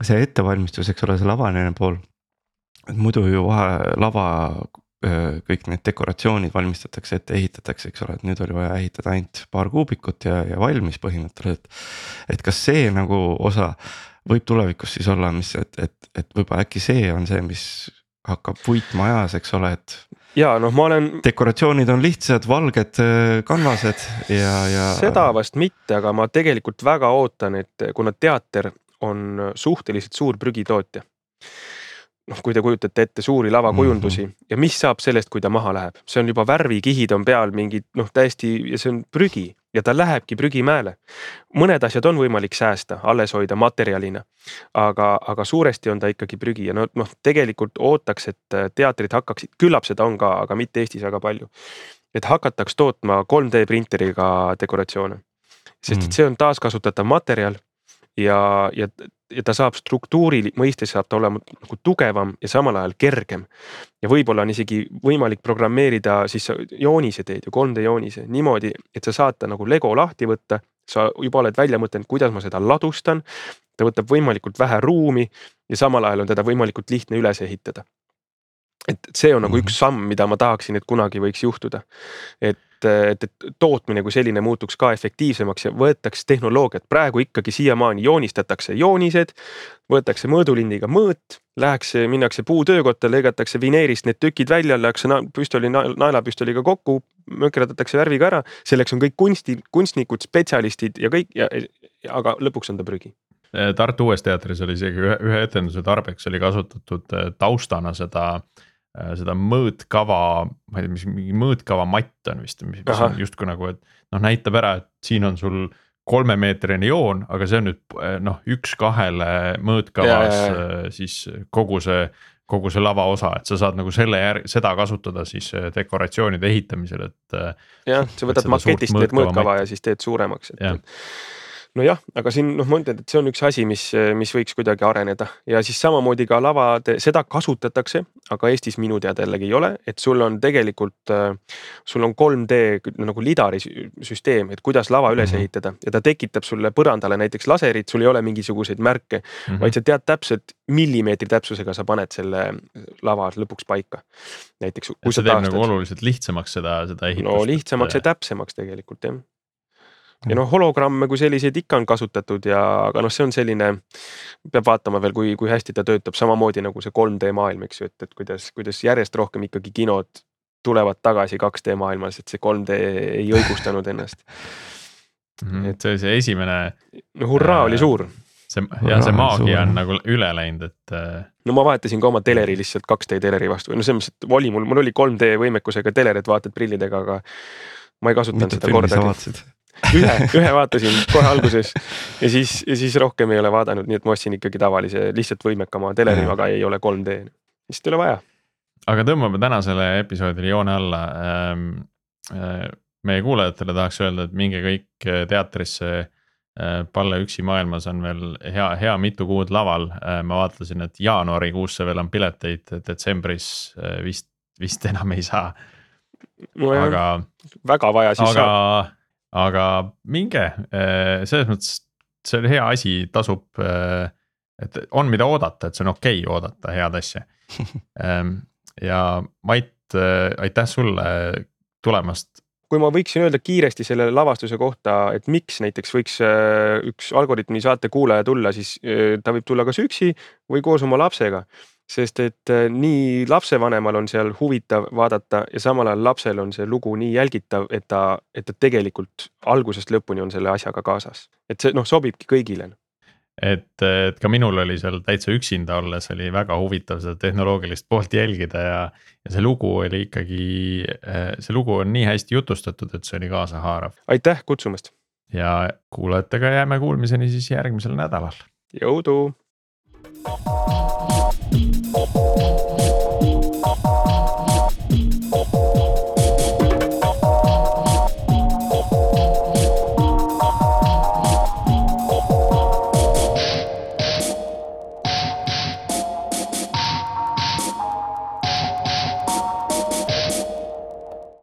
see ettevalmistus, eks ole, see lavaline pool. et muidu ju vahe lava kõik need dekoratsioonid valmistatakse ette, ehitatakse, eks ole, et nüüd oli vaja ehitada ainult paar kuubikut ja, ja valmis põhimõtteliselt. et kas see nagu osa võib tulevikus siis olla, mis, et, et, et võib-olla äkki see on see, mis hakkab võitma ajas, eks ole, et. Ja noh, ma olen. dekoratsioonid on lihtsad, valged kanvased ja, ja. seda vast mitte, aga ma tegelikult väga ootan, et kuna teater on suhteliselt suur prügitootja noh, kui te kujutate ette suuri lavakujundusi mm -hmm. ja mis saab sellest, kui ta maha läheb, see on juba värvikihid on peal mingid noh, täiesti ja see on prügi ja ta lähebki prügimäele. mõned asjad on võimalik säästa, alles hoida materjalina, aga, aga suuresti on ta ikkagi prügi ja no noh, tegelikult ootaks, et teatrid hakkaksid, küllap seda on ka, aga mitte Eestis väga palju. et hakataks tootma 3D printeriga dekoratsioone, sest et mm. see on taaskasutatav materjal ja, ja ja ta saab struktuuri mõistes saab ta olema nagu tugevam ja samal ajal kergem. ja võib-olla on isegi võimalik programmeerida siis joonise teed ju 3D joonise niimoodi, et sa saad ta nagu Lego lahti võtta. sa juba oled välja mõtelnud, kuidas ma seda ladustan. ta võtab võimalikult vähe ruumi ja samal ajal on teda võimalikult lihtne üles ehitada et see on nagu üks mhm. samm, mida ma tahaksin, et kunagi võiks juhtuda. et et, et tootmine kui selline muutuks ka efektiivsemaks ja võetaks tehnoloogiat, praegu ikkagi siiamaani joonistatakse joonised. võetakse mõõdulindiga mõõt, lähekse, minnakse puutöökotta, lõigatakse vineerist need tükid välja, lüüakse püstoli, naelapüstoliga kokku, mökerdatakse värviga ära, selleks on kõik kunsti, kunstnikud, spetsialistid ja kõik ja, ja aga lõpuks on ta prügi Tartu Uues Teatris oli isegi ühe, ühe etenduse tarbeks oli kasutatud äh, taustana seda Äh, seda mõõtkava, ma ei tea, mis mingi mõõtkava matt on vist, mis on justkui nagu, et noh, näitab ära, et siin on sul kolmemeetrine joon, aga see on nüüd äh, noh, üks-kahele mõõtkavas. Äh, siis kogu see, kogu see lavaosa, et sa saad nagu selle järgi, seda kasutada siis dekoratsioonide ehitamisel, et. jah, sa võtad maketist need mõõtkava ja siis teed suuremaks, et nojah, aga siin noh, ma ütlen, et see on üks asi, mis, mis võiks kuidagi areneda ja siis samamoodi ka lavad, seda kasutatakse, aga Eestis minu teada jällegi ei ole, et sul on tegelikult, sul on 3D nagu lidari süsteem, et kuidas lava üles -hmm. ehitada ja ta tekitab sulle põrandale näiteks laserit, sul ei ole mingisuguseid märke mm, -hmm. vaid sa tead täpselt millimeetri täpsusega sa paned selle lava lõpuks paika. näiteks. see teeb nagu oluliselt lihtsamaks seda, seda ehitust. no lihtsamaks ja täpsemaks tegelikult jah ja noh, hologramme kui selliseid ikka on kasutatud ja, aga noh, see on selline, peab vaatama veel, kui, kui hästi ta töötab, samamoodi nagu see 3D maailm, eks ju, et, et kuidas, kuidas järjest rohkem ikkagi kinod tulevad tagasi 2D maailmas, et see 3D ei õigustanud ennast mm. -hmm. et see oli see esimene. no hurraa äh, oli suur. see ja see maagia on nagu üle läinud, et äh.... no ma vahetasin ka oma teleri lihtsalt 2D teleri vastu, no selles mõttes, et oli mul, mul oli 3D võimekusega teler, et vaatad prillidega, aga ma ei kasutanud seda kordagi ühe, ühe vaatasin kohe alguses ja siis, ja siis rohkem ei ole vaadanud, nii et ma ostsin ikkagi tavalise lihtsalt võimekama teleri, aga ei ole 3D, lihtsalt ei ole vaja. aga tõmbame tänasele episoodile joone alla ähm,. Äh, meie kuulajatele tahaks öelda, et minge kõik teatrisse äh,. Palle üksi maailmas on veel hea, hea mitu kuud laval ma vaatasin, et jaanuarikuusse veel on pileteid, detsembris äh, vist vist enam ei saa, aga väga vaja siis aga saab., aga minge eh, selles mõttes see on hea asi, tasub. et on, mida oodata, et see on okei okay oodata head asja. ja Mait, aitäh sulle tulemast. kui ma võiksin öelda kiiresti selle lavastuse kohta, et miks näiteks võiks äh, üks Algorütmi saate kuulaja tulla, siis äh, ta võib tulla kas üksi või koos oma lapsega sest et äh, nii lapsevanemal on seal huvitav vaadata ja samal ajal lapsel on see lugu nii jälgitav, et ta, et ta tegelikult algusest lõpuni on selle asjaga kaasas. et see noh, sobibki kõigile. et, et ka minul oli seal täitsa üksinda olles oli väga huvitav seda tehnoloogilist poolt jälgida ja. ja see lugu oli ikkagi, see lugu on nii hästi jutustatud, et see oli kaasahaarav. aitäh kutsumast. ja kuulajatega jääme kuulmiseni siis järgmisel nädalal. jõudu. ん?